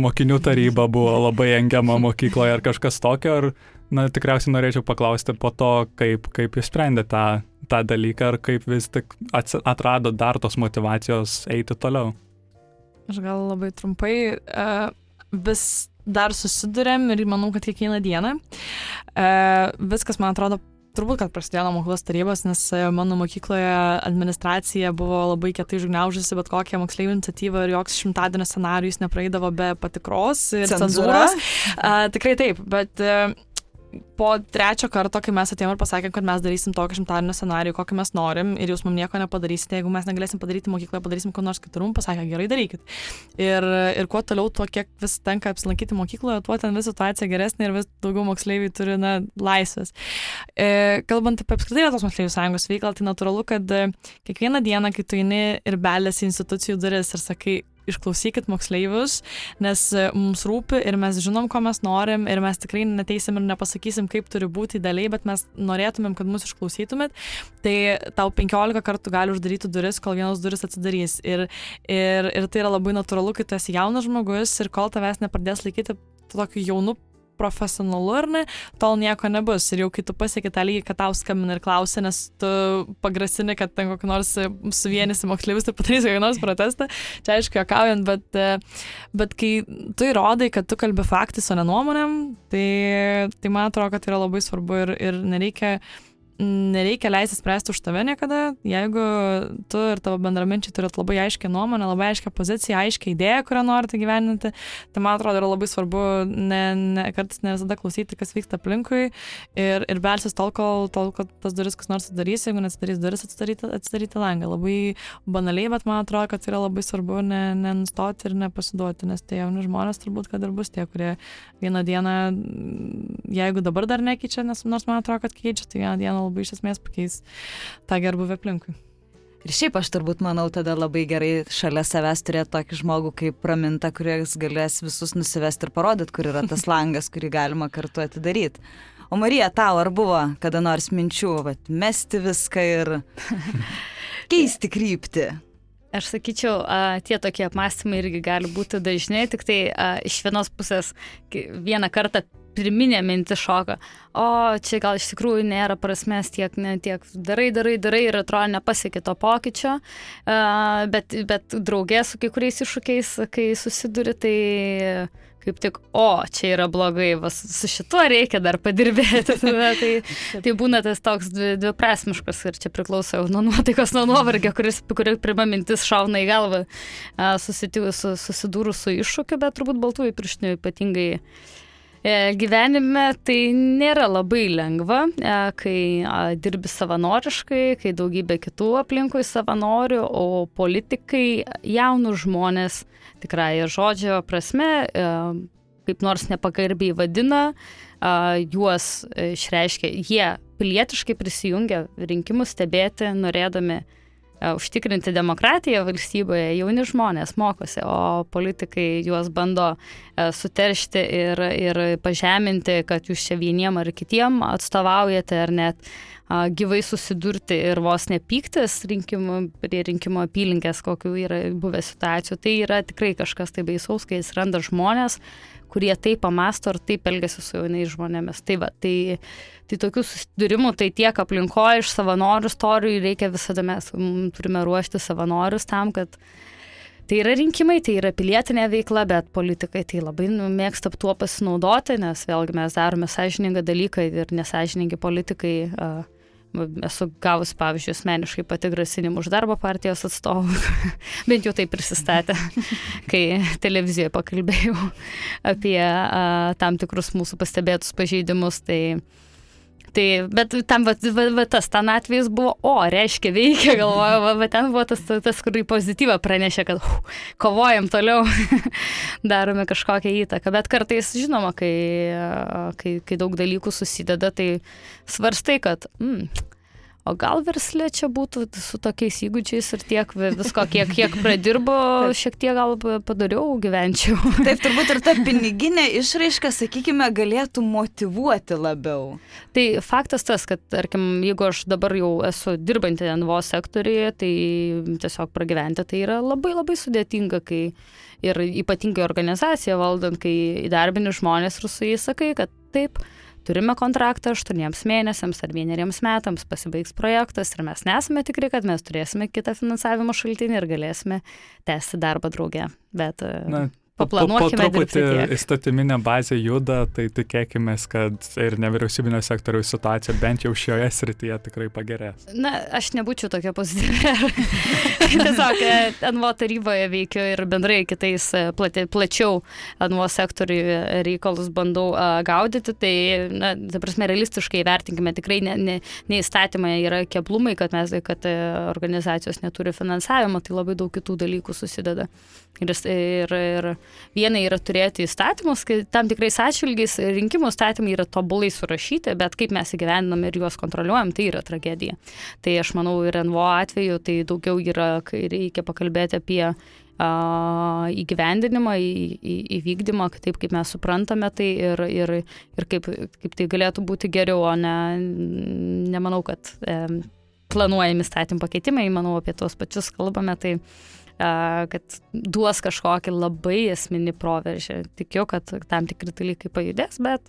mokinių taryba buvo labai engiama mokykloje ar kažkas tokio, ar na, tikriausiai norėčiau paklausti po to, kaip, kaip jūs sprendė tą, tą dalyką ir kaip vis tik atrado dar tos motivacijos eiti toliau. Aš gal labai trumpai uh, vis dar susidurėm ir manau, kad kiekvieną dieną. Uh, viskas, man atrodo, turbūt, kad prasidėjo nuo mokyklos tarybos, nes mano mokykloje administracija buvo labai kietai užgniaužusi bet kokią moksleivių iniciatyvą ir joks šimtadienio scenarijus nepraeidavo be patikros ir cenzūros. Uh, tikrai taip, bet uh, po trečio karto, kai mes atėjome ir pasakėm, kad mes darysim tokį šimtadienio scenarijų, kokį mes norim, ir jūs mums nieko nepadarysite, jeigu mes negalėsim padaryti mokykloje, padarysim kur nors kitur, mums pasakė, gerai darykit. Ir, ir kuo toliau, tuo kiek vis tenka apsilankyti mokykloje, tuo ten vis situacija geresnė ir vis daugiau moksleiviai turi na, laisvės. E, kalbant apie apskritai Lietuvos moksleivių sąjungos veiklą, tai natūralu, kad kiekvieną dieną, kai tu eini ir belėsi institucijų duris ir sakai, išklausykit moksleivius, nes e, mums rūpi ir mes žinom, ko mes norim ir mes tikrai neteisim ir nepasakysim, kaip turi būti idealiai, bet mes norėtumėm, kad mus išklausytumėt, tai tau 15 kartų gali uždaryti duris, kol vienos duris atsidarys. Ir, ir, ir tai yra labai natūralu, kai tu esi jaunas žmogus ir kol tavęs nepradės laikyti tokiu jaunu profesionalu ar ne, tol nieko nebus. Ir jau kai tu pasieki tą lygį, kad tau skambina ir klausia, nes tu pagrasini, kad ten kokį nors suvienysi moksleivius ir padarysi kokį nors protestą, čia aišku, jokaujant, bet, bet kai tu įrodai, kad tu kalbi faktais, o ne nuomonėm, tai, tai man atrodo, kad tai yra labai svarbu ir, ir nereikia nereikia leisti spręsti už tave niekada, jeigu tu ir tavo bendraminčiai turit labai aiškę nuomonę, labai aiškę poziciją, aiškę idėją, kurią norite gyveninti, tai man atrodo yra labai svarbu ne, ne, kartais ne visada klausyti, kas vyksta aplinkui ir, ir belsis tol, kol, tol, kol tas duris kas nors atsidarys, jeigu neatsidarys duris, atsidaryti, atsidaryti langą. Labai banaliai, bet man atrodo, kad yra labai svarbu nenustoti ne ir nepasiduoti, nes tie jauni žmonės turbūt, kad ir bus tie, kurie vieną dieną, jeigu dabar dar nekeičia, nes nors man atrodo, kad keičia, tai vieną dieną labai iš esmės pakeis tą gerbuvę aplinkui. Ir šiaip aš turbūt manau tada labai gerai šalia savęs turėti tokį žmogų kaip praminta, kuris galės visus nusivesti ir parodyti, kur yra tas langas, kurį galima kartu atidaryti. O Marija, tau ar buvo kada nors minčių, vat, mesti viską ir keisti kryptį? Aš sakyčiau, a, tie tokie apmąstymai irgi gali būti dažnai, tik tai a, iš vienos pusės vieną kartą pirminė mintis šoka, o čia gal iš tikrųjų nėra prasmės tiek, ne, tiek darai, darai, darai ir atrodo nepasiekė to pokyčio, uh, bet, bet draugė su kai kuriais iššūkiais, kai susiduri, tai kaip tik, o, čia yra blogai, vas, su šituo reikia dar padirbėti. Tada, tai, tai būna tas toks dviprasmiškas ir čia priklauso jau nuo nuotaikos, nuo nuovargio, kuris, kuri pirma mintis šauna į galvą susidūrus su iššūkiu, bet turbūt baltųjų pirštinių ypatingai E, gyvenime tai nėra labai lengva, e, kai dirbi savanoriškai, kai daugybė kitų aplinkui savanorių, o politikai jaunus žmonės tikrai žodžio prasme e, kaip nors nepagarbiai vadina, juos išreiškia, jie pilietiškai prisijungia rinkimus stebėti, norėdami E, užtikrinti demokratiją valstybėje jauni žmonės mokosi, o politikai juos bando e, suteršti ir, ir pažeminti, kad jūs čia vieniem ar kitiem atstovaujate ar net gyvai susidurti ir vos nepyktis rinkimų, prie rinkimo apylinkės, kokių yra buvę situacijų. Tai yra tikrai kažkas tai baisaus, kai atsiranda žmonės, kurie taip pamasto ir taip elgesi su jaunais žmonėmis. Tai, va, tai, tai tokių susidūrimų, tai tiek aplinkoje iš savanorių istorijų reikia visada mes turime ruošti savanorius tam, kad Tai yra rinkimai, tai yra pilietinė veikla, bet politikai tai labai nu, mėgsta tuo pasinaudoti, nes vėlgi mes darome sąžiningą dalyką ir nesažiningi politikai uh, Esu gavus, pavyzdžiui, asmeniškai pati grasinimų už darbo partijos atstovų, bent jau tai prisistatė, kai televizijoje pakalbėjau apie a, tam tikrus mūsų pastebėtus pažeidimus. Tai, Tai, bet tam va, va, va, tas ten atvejis buvo, o, reiškia, veikia, galvoju, va, va ten buvo tas, tas kur į pozityvą pranešė, kad uh, kovojam toliau, darome kažkokią įtaką. Bet kartais, žinoma, kai, kai, kai daug dalykų susideda, tai svarstai, kad mm, O gal verslė čia būtų su tokiais įgūdžiais ir tiek visko, kiek, kiek pradirbo, šiek tiek gal padariau gyvenčiau. Taip, turbūt ir ta piniginė išraiška, sakykime, galėtų motivuoti labiau. Tai faktas tas, kad, tarkim, jeigu aš dabar jau esu dirbanti NVO sektoriuje, tai tiesiog pragyventi tai yra labai labai sudėtinga, kai ir ypatingai organizacija valdant, kai įdarbini žmonės ir su jais sakai, kad taip, turime kontraktą aštuoniems mėnesiams ar vieneriems metams, pasibaigs projektas ir mes nesame tikri, kad mes turėsime kitą finansavimo šaltinį ir galėsime tęsti darbą drauge. Bet Na, Paplanuokime. Po, po, truputį įstatyminė bazė juda, tai tikėkime, kad ir nevyriausybinio sektoriaus situacija bent jau šioje srityje tikrai pagerės. Na, aš nebūčiau tokia pozityvi. Tiesiog e, NVO taryboje veikiu ir bendrai kitais e, plati, plačiau NVO sektoriui reikalus bandau uh, gaudyti, tai, na, ta prasme, realistiškai vertinkime, tikrai ne, ne, ne įstatymai yra keblumai, kad mes, kad organizacijos neturi finansavimo, tai labai daug kitų dalykų susideda. Ir, ir, ir viena yra turėti įstatymus, kai tam tikrais atšvilgiais rinkimų įstatymai yra tobulai surašyti, bet kaip mes įgyvendinam ir juos kontroliuojam, tai yra tragedija. Tai aš manau ir NVO atveju tai daugiau yra, kai reikia pakalbėti apie įgyvendinimą, į, į, įvykdymą, taip kaip mes suprantame tai ir, ir, ir kaip, kaip tai galėtų būti geriau, o ne, nemanau, kad e, planuojami statymų pakeitimai, manau, apie tuos pačius kalbame, tai kad duos kažkokį labai esminį proveržį. Tikiu, kad tam tikri dalykai pajudės, bet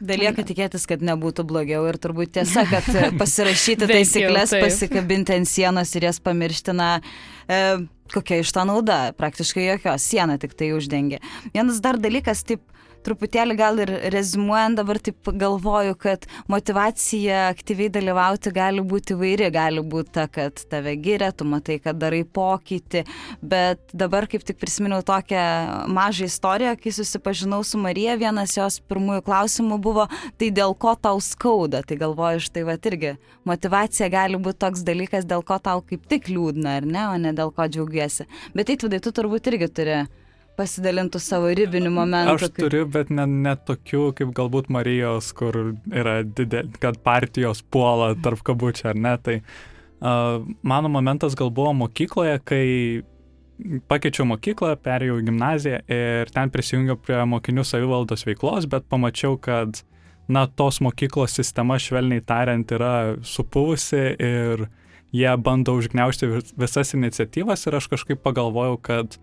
Belieka tikėtis, kad nebūtų blogiau ir turbūt tiesa, kad pasirašyti taisyklės, pasikabinti ant sienos ir jas pamiršti, na, e, kokia iš to nauda, praktiškai jokios, siena tik tai uždengia. Vienas dar dalykas, taip, truputėlį gal ir rezumuojant dabar taip galvoju, kad motivacija aktyviai dalyvauti gali būti vairi, gali būti ta, kad tave giria, tu matai, kad darai pokytį, bet dabar kaip tik prisiminiau tokią mažą istoriją, kai susipažinau su Marija, vienas jos pirmųjų klausimų buvo, tai dėl ko tau skauda, tai galvoju, štai va irgi motivacija gali būti toks dalykas, dėl ko tau kaip tik liūdna, ar ne, o ne dėl ko džiaugiesi. Bet tai tu, tu turbūt irgi turi pasidalintų savo ribinių momentų. Aš kaip... turiu, bet ne, ne tokių kaip galbūt Marijos, kur yra didelė, kad partijos puola tarp kabučių ar ne. Tai uh, mano momentas gal buvo mokykloje, kai pakeičiau mokyklą, perėjau į gimnaziją ir ten prisijungiau prie mokinių savivaldos veiklos, bet pamačiau, kad na, tos mokyklos sistema, švelniai tariant, yra supuvusi ir jie bando užgneušti visas iniciatyvas ir aš kažkaip pagalvojau, kad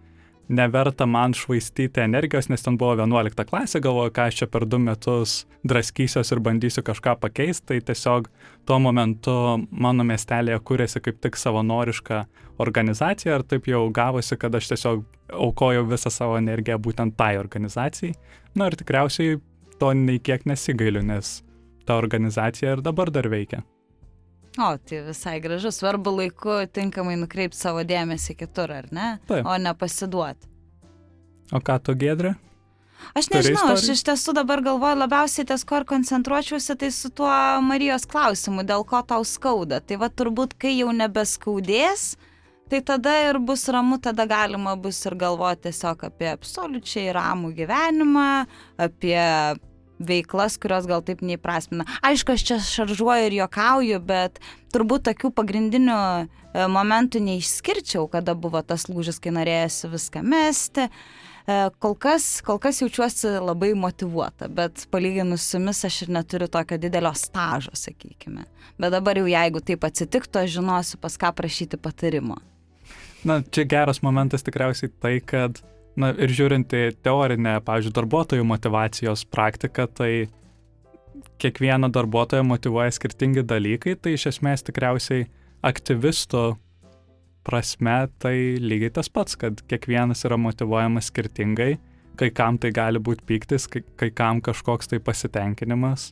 neverta man švaistyti energijos, nes ten buvo 11 klasė, galvoju, ką aš čia per du metus draskysiuos ir bandysiu kažką pakeisti, tai tiesiog tuo momentu mano miestelėje kūrėsi kaip tik savanoriška organizacija ir taip jau gavosi, kad aš tiesiog aukojau visą savo energiją būtent tai organizacijai. Na ir tikriausiai to nei kiek nesigailiu, nes ta organizacija ir dabar dar veikia. O, tai visai gražu, svarbu laiku tinkamai nukreipti savo dėmesį kitur, ar ne? Taip. O ne pasiduoti. O ką tu gedrė? Aš nežinau, aš iš tiesų dabar galvoju labiausiai ties ko ir koncentruočiausi, tai su tuo Marijos klausimu, dėl ko tau skauda. Tai va turbūt, kai jau nebeskaudės, tai tada ir bus ramu, tada galima bus ir galvoti tiesiog apie absoliučiai ramų gyvenimą, apie veiklas, kurios gal taip neįprasmina. Aišku, aš čia šaržuoju ir juokauju, bet turbūt tokių pagrindinių e, momentų neišskirčiau, kada buvo tas lūžis, kai norėjusi viską mesti. E, kol kas, kol kas jaučiuosi labai motivuota, bet palyginus su jumis aš ir neturiu tokio didelio stažo, sakykime. Bet dabar jau jeigu taip atsitiktų, aš žinosiu, pas ką prašyti patarimo. Na, čia geras momentas tikriausiai tai, kad Na ir žiūrint į teorinę, pavyzdžiui, darbuotojų motivacijos praktiką, tai kiekvieną darbuotoją motivuoja skirtingi dalykai, tai iš esmės tikriausiai aktyvisto prasme tai lygiai tas pats, kad kiekvienas yra motivuojamas skirtingai, kai kam tai gali būti pyktis, kai, kai kam kažkoks tai pasitenkinimas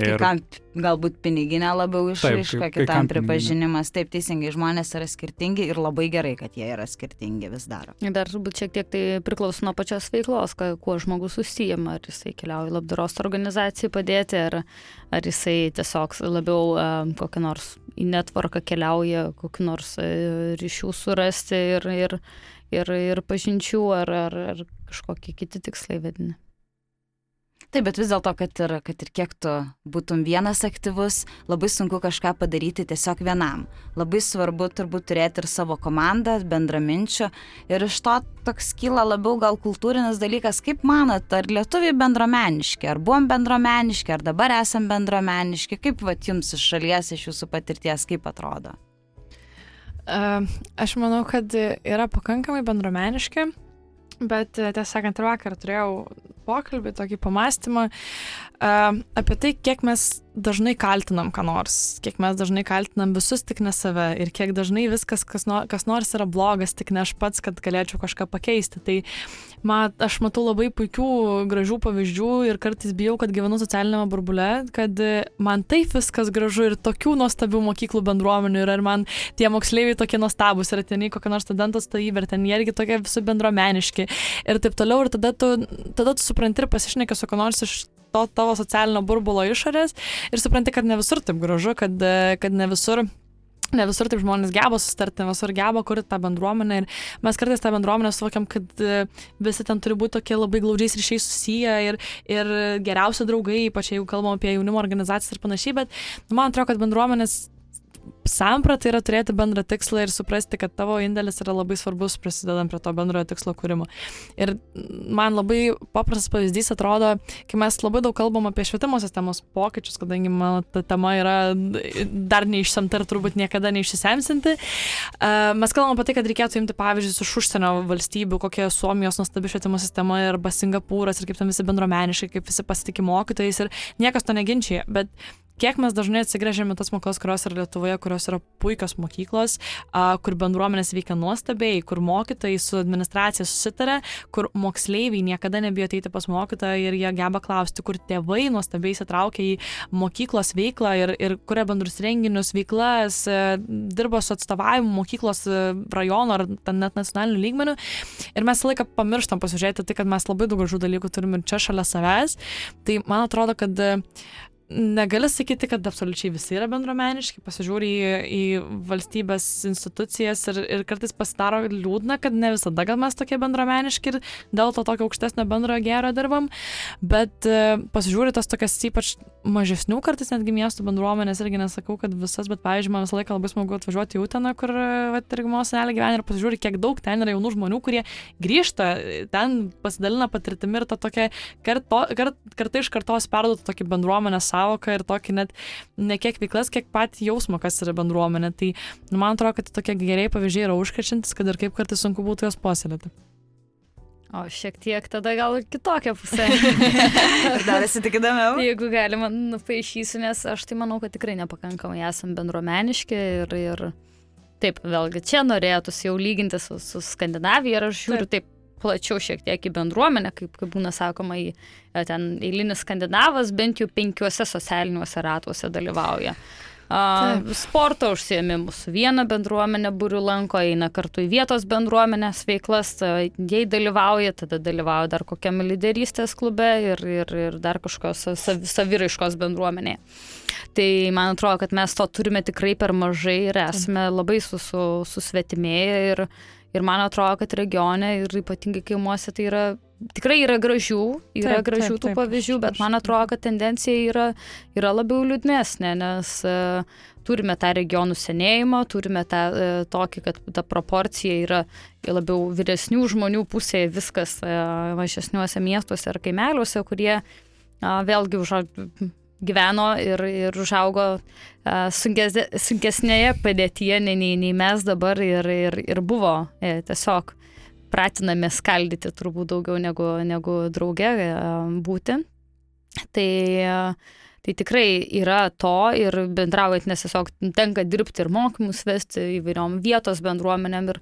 Ir kam galbūt piniginė labiau išraiška, kai- kai kitam pripažinimas. Taip, teisingai, žmonės yra skirtingi ir labai gerai, kad jie yra skirtingi vis dar. Dar turbūt šiek tiek tai priklauso nuo pačios veiklos, kuo žmogus užsijama, ar jisai keliauja į labdaros organizacijai padėti, ar, ar jisai tiesiog labiau e, kokią nors į netvarką keliauja, kokį nors e, ryšių surasti ir, ir, ir, ir pažinčių, ar, ar, ar kažkokie kiti tikslai vedini. Taip, bet vis dėlto, kad ir, kad ir kiek tu būtum vienas aktyvus, labai sunku kažką padaryti tiesiog vienam. Labai svarbu turbūt turėti ir savo komandą, bendraminčių. Ir iš to toks kyla labiau gal kultūrinis dalykas, kaip manot, ar lietuviai bendromeniški, ar buvom bendromeniški, ar dabar esam bendromeniški, kaip vat jums iš šalies, iš jūsų patirties, kaip atrodo? Aš manau, kad yra pakankamai bendromeniški, bet e, tiesą sakant, ir vakar turėjau pokalbį, tokį pamastymą uh, apie tai, kiek mes dažnai kaltinam ką nors, kiek mes dažnai kaltinam visus tik ne save ir kiek dažnai viskas, kas, no, kas nors yra blogas, tik ne aš pats, kad galėčiau kažką pakeisti. Tai man, aš matau labai puikių, gražių pavyzdžių ir kartais bijau, kad gyvenu socialinėme burbule, kad e, man taip viskas gražu ir tokių nuostabių mokyklų bendruomenių yra ir man tie moksleiviai tokie nuostabus ir ten į kokią nors studento stovybę ir ten jie irgi tokie visi bendromeniški ir taip toliau ir tada tu, tada tu supranti ir pasišneki su kuo nors iš to tavo socialinio burbulo išorės ir supranti, kad ne visur taip gražu, kad, e, kad ne visur Ne visur taip žmonės geba susitarti, ne visur geba kurti tą bendruomenę ir mes kartais tą bendruomenę suvokiam, kad e, visi ten turi būti tokie labai glaudžiais ryšiais susiję ir, ir geriausi draugai, ypač jeigu kalbam apie jaunimo organizacijas ir panašiai, bet man atrodo, kad bendruomenės samprata yra turėti bendrą tikslą ir suprasti, kad tavo indėlis yra labai svarbus prisidedant prie to bendrojo tikslo kūrimo. Ir man labai paprastas pavyzdys atrodo, kai mes labai daug kalbam apie švietimo sistemos pokyčius, kadangi mano ta tema yra dar neišsemta ir turbūt niekada neišsisemsinti, mes kalbam apie tai, kad reikėtų imti pavyzdžius iš užsienio valstybių, kokia Suomijos nuostabi švietimo sistema arba Singapūras ir kaip ten visi bendromeniškai, kaip visi pasitikė mokytojais ir niekas to neginčia. Bet kiek mes dažnai atsigręžiame tas mokyklas, kurios yra Lietuvoje, kurios yra puikios mokyklos, a, kur bendruomenės veikia nuostabiai, kur mokytojai su administracija susitarė, kur moksleiviai niekada nebijo ateiti pas mokytoją ir jie geba klausti, kur tėvai nuostabiai įsitraukia į mokyklos veiklą ir, ir kuria bendrus renginius, veiklas, e, dirba su atstovavimu mokyklos e, rajono ar net nacionaliniu lygmeniu. Ir mes laiką pamirštam pasižiūrėti tai, kad mes labai daug gražių dalykų turim ir čia šalia savęs. Tai man atrodo, kad negali sakyti, kad absoliučiai visi yra bendromeniški, pasižiūri į, į valstybės institucijas ir, ir kartais pasidaro liūdna, kad ne visada gal mes tokie bendromeniški ir dėl to tokio aukštesnio bendrojo gero dirbam, bet e, pasižiūri tas tokias ypač mažesnių kartais netgi miestų bendruomenės, irgi nesakau, kad visas, bet pavyzdžiui, man visą laiką labai smagu atvažiuoti į Uteną, kur, irgi mano senelė gyvena ir pasižiūri, kiek daug ten yra jaunų žmonių, kurie grįžta, ten pasidalina patirtimi ir ta tokia karto, kart, kartai iš kartos perduotų tokį bendruomenę savoką ir tokį net ne kiek veiklas, kiek patį jausmą, kas yra bendruomenė. Tai nu, man atrodo, kad tokie geriai pavyzdžiai yra užkrečiantis, kad ir kaip kartais sunku būtų juos puoselėti. O šiek tiek tada gal ir kitokią pusę. Dar esi tik įdomiau. Jeigu galima, nupaišysiu, nes aš tai manau, kad tikrai nepakankamai esam bendruomeniški ir, ir taip, vėlgi čia norėtųsi jau lyginti su, su Skandinavija ir aš žiūriu taip, taip plačiau šiek tiek į bendruomenę, kaip, kaip būna sakoma, į, ten eilinis skandinavas bent jau penkiuose socialiniuose ratuose dalyvauja. Taip. sporto užsiemimus. Vieną bendruomenę būrių lanko, eina kartu į vietos bendruomenės veiklas, jei dalyvauja, tada dalyvauja dar kokiam lyderystės klube ir, ir, ir dar kažkokios sav, saviraiškos bendruomenėje. Tai man atrodo, kad mes to turime tikrai per mažai ir esame labai susvetimėję ir, ir man atrodo, kad regione ir ypatingai kaimuose tai yra tikrai yra gražių, yra taip, gražių taip, tų taip, pavyzdžių, bet man atrodo, kad tendencija yra, yra labiau liūdnesnė, nes uh, turime tą regionų senėjimą, turime tą uh, tokį, kad ta proporcija yra labiau vyresnių žmonių pusėje viskas uh, mažesniuose miestuose ar kaimeliuose, kurie uh, vėlgi už, gyveno ir, ir užaugo uh, sunkes, sunkesnėje padėtyje nei, nei, nei mes dabar ir, ir, ir buvo e, tiesiog pratinami skaldyti turbūt daugiau negu, negu drauge e, būti. Tai, tai tikrai yra to ir bendraujant, nes tiesiog tenka dirbti ir mokymus vesti įvairiom vietos bendruomenėm ir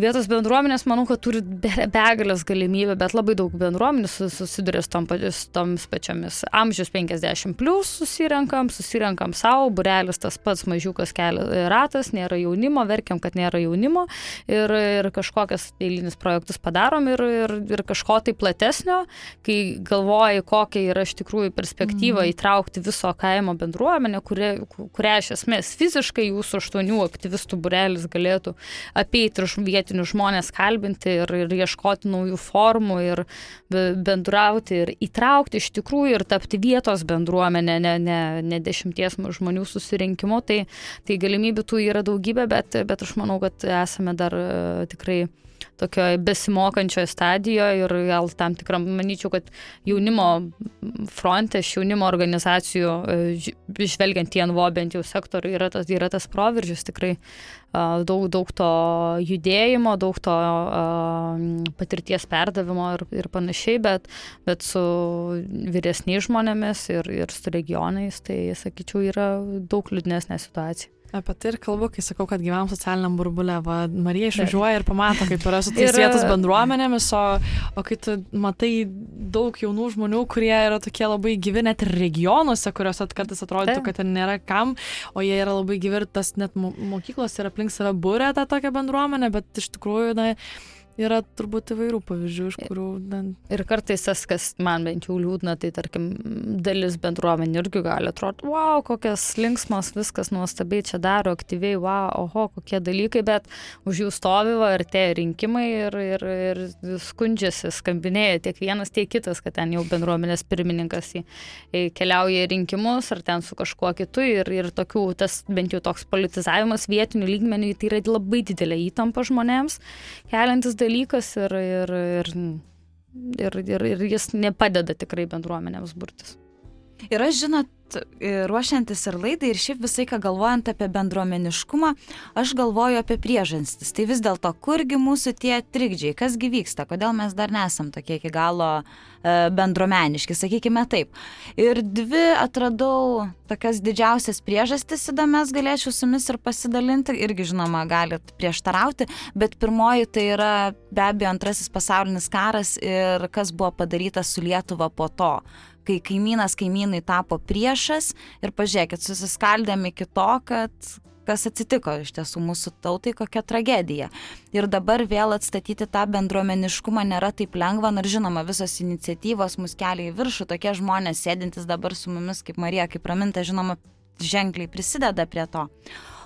vietos bendruomenės, manau, kad turi begalės galimybę, bet labai daug bendruomenių susiduria su tom, tomis pačiomis. Amžius 50 plus susirenkam, susirenkam savo, burelis tas pats mažiukas kelia ratas, nėra jaunimo, verkiam, kad nėra jaunimo ir, ir kažkokias eilinis projektus padarom ir, ir, ir kažko tai platesnio, kai galvoji, kokia yra iš tikrųjų perspektyva mm. įtraukti viso kaimo bendruomenę, kurią, iš esmės fiziškai jūsų aštuonių aktyvistų burelis galėtų apeiti ir vietinius žmonės kalbinti ir, ir ieškoti naujų formų ir bendrauti ir įtraukti iš tikrųjų ir tapti vietos bendruomenė, ne, ne, ne dešimties žmonių susirinkimu. Tai, tai galimybių tų yra daugybė, bet, bet aš manau, kad esame dar uh, tikrai tokioje besimokančioje stadijoje ir gal tam tikram, manyčiau, kad jaunimo fronte, iš jaunimo organizacijų, e, žvelgiant į NVO bent jau sektorių, yra tas, yra tas proveržis tikrai daug, daug to judėjimo, daug to patirties perdavimo ir, ir panašiai, bet, bet su vyresniais žmonėmis ir, ir su regionais, tai, sakyčiau, yra daug liūdnesnė situacija. Apie tai ir kalbu, kai sakau, kad gyvenam socialiniam burbulė. Va, Marija išvažiuoja ir pamato, kaip yra su tais vietos bendruomenėmis, o, o kai tu matai daug jaunų žmonių, kurie yra tokie labai gyvi net ir regionuose, kuriuose kartais atrodytų, kad ten nėra kam, o jie yra labai gyvi ir tas net mokyklos ir aplink save būrė tą tokią bendruomenę, bet iš tikrųjų, na, yra turbūt įvairių pavyzdžių, iš kurių... Ir kartais tas, kas man bent jau liūdna, tai tarkim, dalis bendruomenių irgi gali atrodyti, wow, kokias linksmas, viskas nuostabiai čia daro, aktyviai, wow, oho, kokie dalykai, bet už jų stovyva ir tie rinkimai ir, ir, ir skundžiasi, skambinėja tiek vienas, tiek kitas, kad ten jau bendruomenės pirmininkas į, į keliauja į rinkimus ar ten su kažkuo kitu ir, ir tokių, tas bent jau toks politizavimas vietinių lygmenių, tai yra labai didelė įtampa žmonėms, keliantis dalykas ir, ir, ir, ir, ir, ir jis nepadeda tikrai bendruomenėms burtis. Ir aš, žinot, ruošiantis ir laidai, ir šiaip visai, ką galvojant apie bendruomeniškumą, aš galvoju apie priežastis. Tai vis dėlto, kurgi mūsų tie trikdžiai, kasgi vyksta, kodėl mes dar nesam tokie iki galo e, bendruomeniški, sakykime taip. Ir dvi atradau tokias didžiausias priežastis įdomias, galėčiau su jumis ir pasidalinti, irgi žinoma, galit prieštarauti, bet pirmoji tai yra be abejo antrasis pasaulinis karas ir kas buvo padaryta su Lietuva po to kai kaimynas kaimynai tapo priešas ir pažiūrėkit, susiskaldėm iki to, kad kas atsitiko iš tiesų mūsų tautai, kokia tragedija. Ir dabar vėl atstatyti tą bendruomeniškumą nėra taip lengva, nors žinoma, visos iniciatyvos mus kelia į viršų, tokie žmonės sėdintys dabar su mumis kaip Marija, kaip Raminta, žinoma, ženkliai prisideda prie to.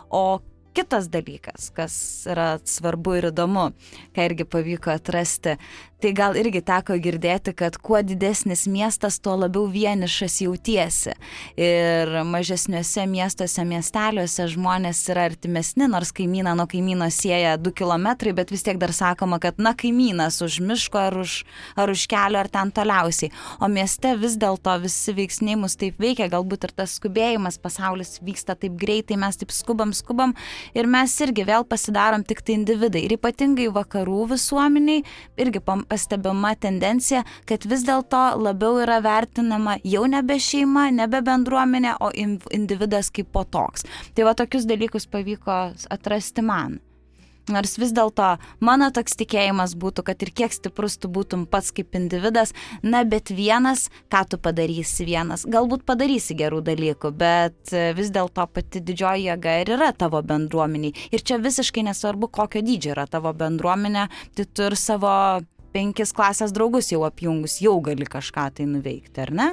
O kitas dalykas, kas yra svarbu ir įdomu, ką irgi pavyko atrasti, tai gal irgi teko girdėti, kad kuo didesnis miestas, tuo labiau vienišas jautiesi. Ir mažesniuose miestuose, miesteliuose žmonės yra artimesni, nors kaimyną nuo kaimyno sieja 2 km, bet vis tiek dar sakoma, kad na kaimynas už miško ar už, ar už kelio ar ten toliausiai. O mieste vis dėlto visi veiksniai mus taip veikia, galbūt ir tas skubėjimas, pasaulis vyksta taip greitai, mes taip skubam, skubam ir mes irgi vėl pasidarom tik tai individai. Ir ypatingai vakarų visuomeniai irgi pastebima tendencija, kad vis dėlto labiau yra vertinama jau nebe šeima, nebe bendruomenė, o individas kaip po toks. Tai va tokius dalykus pavyko atrasti man. Nors vis dėlto mano toks tikėjimas būtų, kad ir kiek stiprus tu būtum pats kaip individas, na bet vienas, ką tu padarysi vienas, galbūt padarysi gerų dalykų, bet vis dėlto pati didžioji jėga ir yra tavo bendruomeniai. Ir čia visiškai nesvarbu, kokio dydžio yra tavo bendruomenė, tai tu ir savo penkis klasės draugus jau apjungus, jau gali kažką tai nuveikti, ar ne?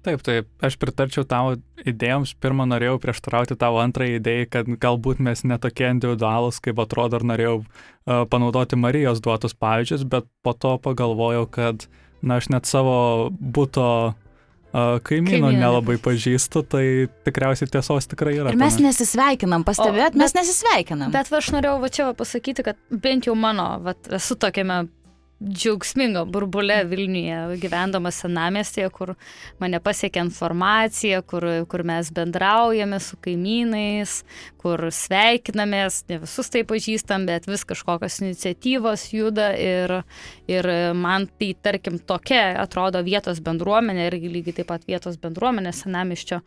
Taip, taip, aš pritarčiau tavo idėjoms. Pirmą norėjau prieštarauti tavo antrąją idėją, kad galbūt mes netokie individualus, kaip atrodo, ir norėjau uh, panaudoti Marijos duotus pavyzdžius, bet po to pagalvojau, kad, na, aš net savo būto uh, kaimyno nelabai pažįstu, tai tikriausiai tiesos tikrai yra. Ir mes tame. nesisveikinam, pastebėt, mes nesisveikinam. Bet va, aš norėjau va čia va pasakyti, kad bent jau mano, va, esu tokiame džiaugsmingo burbulė Vilniuje, gyvendama senamestėje, kur mane pasiekia informacija, kur, kur mes bendraujame su kaimynais, kur sveikinamės, ne visus tai pažįstam, bet vis kažkokios iniciatyvos juda ir, ir man tai, tarkim, tokia atrodo vietos bendruomenė ir lygiai taip pat vietos bendruomenė, senamiščio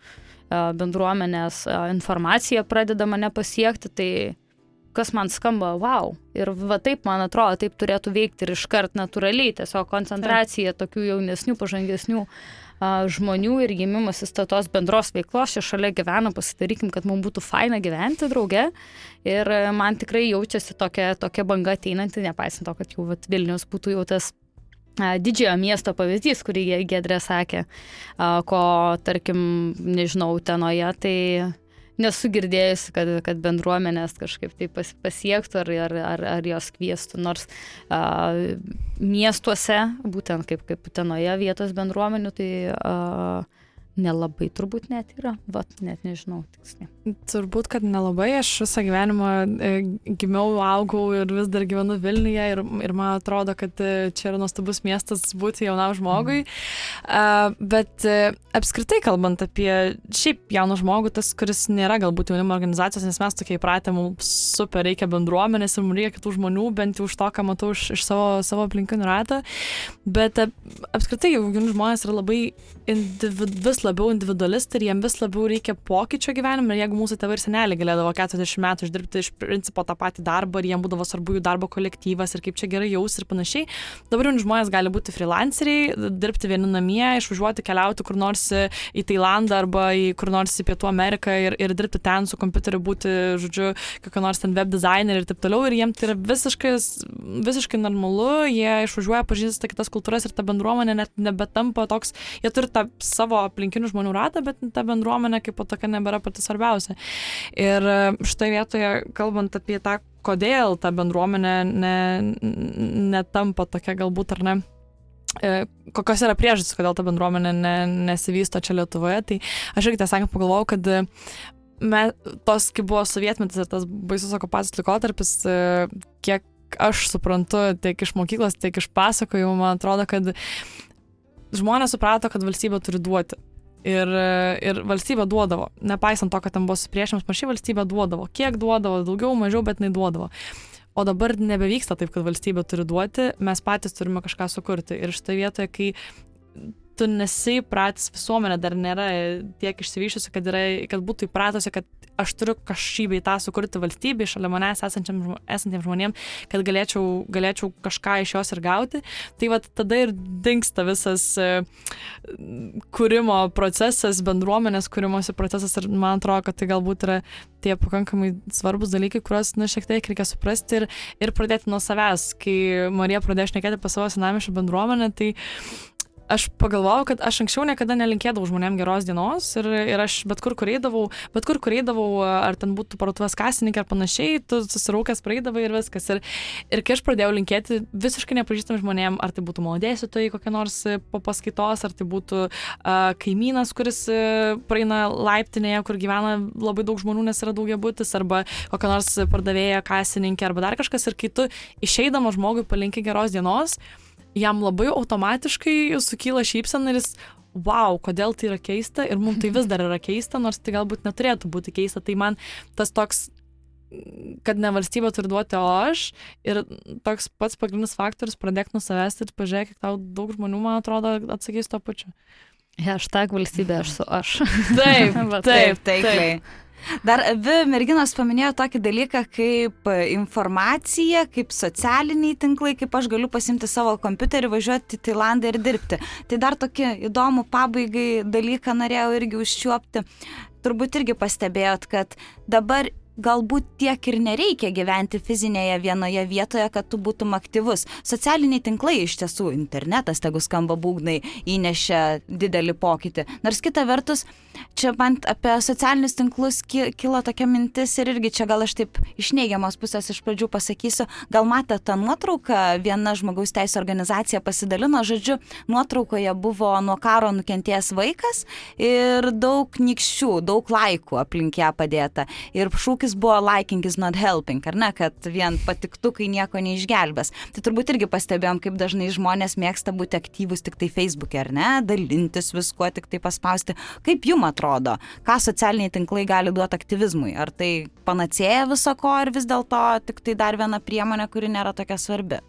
bendruomenės informacija pradeda mane pasiekti, tai kas man skamba wow. Ir va taip, man atrodo, taip turėtų veikti ir iškart natūraliai, tiesiog koncentracija tokių jaunesnių, pažangesnių a, žmonių ir gimimasis to tos bendros veiklos, čia šalia gyvena, pasidarykim, kad mums būtų faina gyventi drauge. Ir a, man tikrai jaučiasi tokia, tokia banga ateinanti, nepaisant to, kad jau vat, Vilnius būtų jau tas didžiojo miesto pavyzdys, kurį Gedrė sakė, a, ko, tarkim, nežinau, tenoje, tai nesu girdėjusi, kad, kad bendruomenės kažkaip tai pas, pasiektų ar, ar, ar, ar jos kvieštų, nors a, miestuose, būtent kaip, kaip Utenoje vietos bendruomenių, tai a, nelabai turbūt net yra, vat net nežinau tiksliai. Turbūt, kad nelabai, aš visą gyvenimą e, gimiau, augau ir vis dar gyvenu Vilniuje ir, ir man atrodo, kad e, čia yra nuostabus miestas būti jaunam žmogui. Mm. Bet e, apskritai kalbant apie šiaip jauną žmogų, tas, kuris nėra galbūt jaunimo organizacijos, nes mes tokie įpratę, mums super reikia bendruomenės ir mums reikia kitų žmonių, bent jau už to, ką matau iš, iš savo, savo aplinkinių ratą. Bet apskritai jauni žmonės yra labai individualus labiau individualistai ir jiem vis labiau reikia pokyčio gyvenime. Ir jeigu mūsų tėvai ir seneliai galėdavo 40 metų išdirbti iš principo tą patį darbą ir jiem būdavo svarbu jų darbo kolektyvas ir kaip čia gerai jaus ir panašiai, dabar jauni žmonės gali būti freelanceriai, dirbti vieni namie, išvažiuoti, keliauti kur nors į Tailandą arba į kur nors į Pietų Ameriką ir, ir dirbti ten su kompiuteriu, būti, žodžiu, kokio nors ten web designer ir taip toliau. Ir jiem tai yra visiškai, visiškai normalu, jie išvažiuoja, pažįsta kitas kultūras ir ta bendruomenė net nebetampa toks, jie turi tą savo aplink aplinkinių žmonių ratą, bet ta bendruomenė kaip po tokia nebėra pati svarbiausia. Ir e, štai vietoje, kalbant apie tą, kodėl ta bendruomenė ne, netampa tokia galbūt ar ne e, kokios yra priežastys, kodėl ta bendruomenė ne, nesivysto čia Lietuvoje, tai aš irgi tiesą sakant pagalvojau, kad e, me, tos, kai buvo sovietmetis ir tas baisus okupacijos laikotarpis, kiek aš suprantu tiek iš mokyklos, tiek iš pasakojimų, man atrodo, kad žmonės suprato, kad valstybė turi duoti. Ir, ir valstybė duodavo, nepaisant to, kad ten buvo supriešinimas, panašiai valstybė duodavo. Kiek duodavo, daugiau, mažiau, bet jinai duodavo. O dabar nebevyksta taip, kad valstybė turi duoti, mes patys turime kažką sukurti. Ir šitoje vietoje, kai tu nesi įpratęs, visuomenė dar nėra tiek išsivyšusi, kad, yra, kad būtų įpratusi, kad aš turiu kažkį bei tą sukurti valstybei, šalia manęs esantiems žmonėms, kad galėčiau, galėčiau kažką iš jos ir gauti. Tai va tada ir dinksta visas e, kūrimo procesas, bendruomenės kūrimosi procesas ir man atrodo, kad tai galbūt yra tie pakankamai svarbus dalykai, kuriuos, na, šiek tiek reikia suprasti ir, ir pradėti nuo savęs. Kai Marija pradėjo šnekėti apie savo senamišą bendruomenę, tai aš pagalvojau, kad aš anksčiau niekada nelinkėdavau žmonėm geros dienos ir, ir aš bet kur kur eidavau, bet kur kur eidavau, ar ten būtų parduotuvės kasininkė ar panašiai, tu susiraukęs praeidavai ir viskas. Ir, ir kai aš pradėjau linkėti visiškai nepažįstam žmonėm, ar tai būtų malodėsitojai kokie nors e, po paskaitos, ar tai būtų uh, kaimynas, kuris uh, praeina laiptinėje, kur gyvena labai daug žmonių, nes yra daugia būtis, arba kokia nors pardavėja kasininkė, arba dar kažkas, ir kai tu išeidama žmogui palinki geros dienos, jam labai automatiškai sukyla šypsena ir jis, wow, kodėl tai yra keista ir mums tai vis dar yra keista, nors tai galbūt neturėtų būti keista. Tai man tas toks kad ne valstybė turi duoti, o aš. Ir toks pats pagrindinis faktorius pradėk nuo savęs ir pažiūrėk, kiek tau daug žmonių, man atrodo, atsakys to pačiu. Hashtag valstybė aš su aš. Taip, taip, taip. taip. taip. Dar abi merginos paminėjo tokį dalyką kaip informacija, kaip socialiniai tinklai, kaip aš galiu pasimti savo kompiuterį, važiuoti į Tailandą ir dirbti. Tai dar tokį įdomų pabaigai dalyką norėjau irgi užčiuopti. Turbūt irgi pastebėjot, kad dabar galbūt tiek ir nereikia gyventi fizinėje vienoje vietoje, kad tu būtum aktyvus. Socialiniai tinklai iš tiesų, internetas, tegu skamba būgnai, įnešė didelį pokytį. Nors kita vertus, čia man apie socialinius tinklus kilo tokia mintis ir irgi čia gal aš taip iš neigiamos pusės iš pradžių pasakysiu, gal matė tą nuotrauką, viena žmogaus teisų organizacija pasidalino, žodžiu, nuotraukoje buvo nuo karo nukentėjęs vaikas ir daug nikščių, daug laikų aplink ją padėta. Ir šūkis šūkis buvo liking is not helping, ar ne, kad vien patiktukai nieko neišgelbės. Tai turbūt irgi pastebėjom, kaip dažnai žmonės mėgsta būti aktyvus tik tai Facebook'e, ar ne, dalintis viskuo, tik tai paspausti. Kaip jum atrodo, ką socialiniai tinklai gali duoti aktyvizmui? Ar tai panacėja viso ko, ar vis dėlto tik tai dar viena priemonė, kuri nėra tokia svarbi?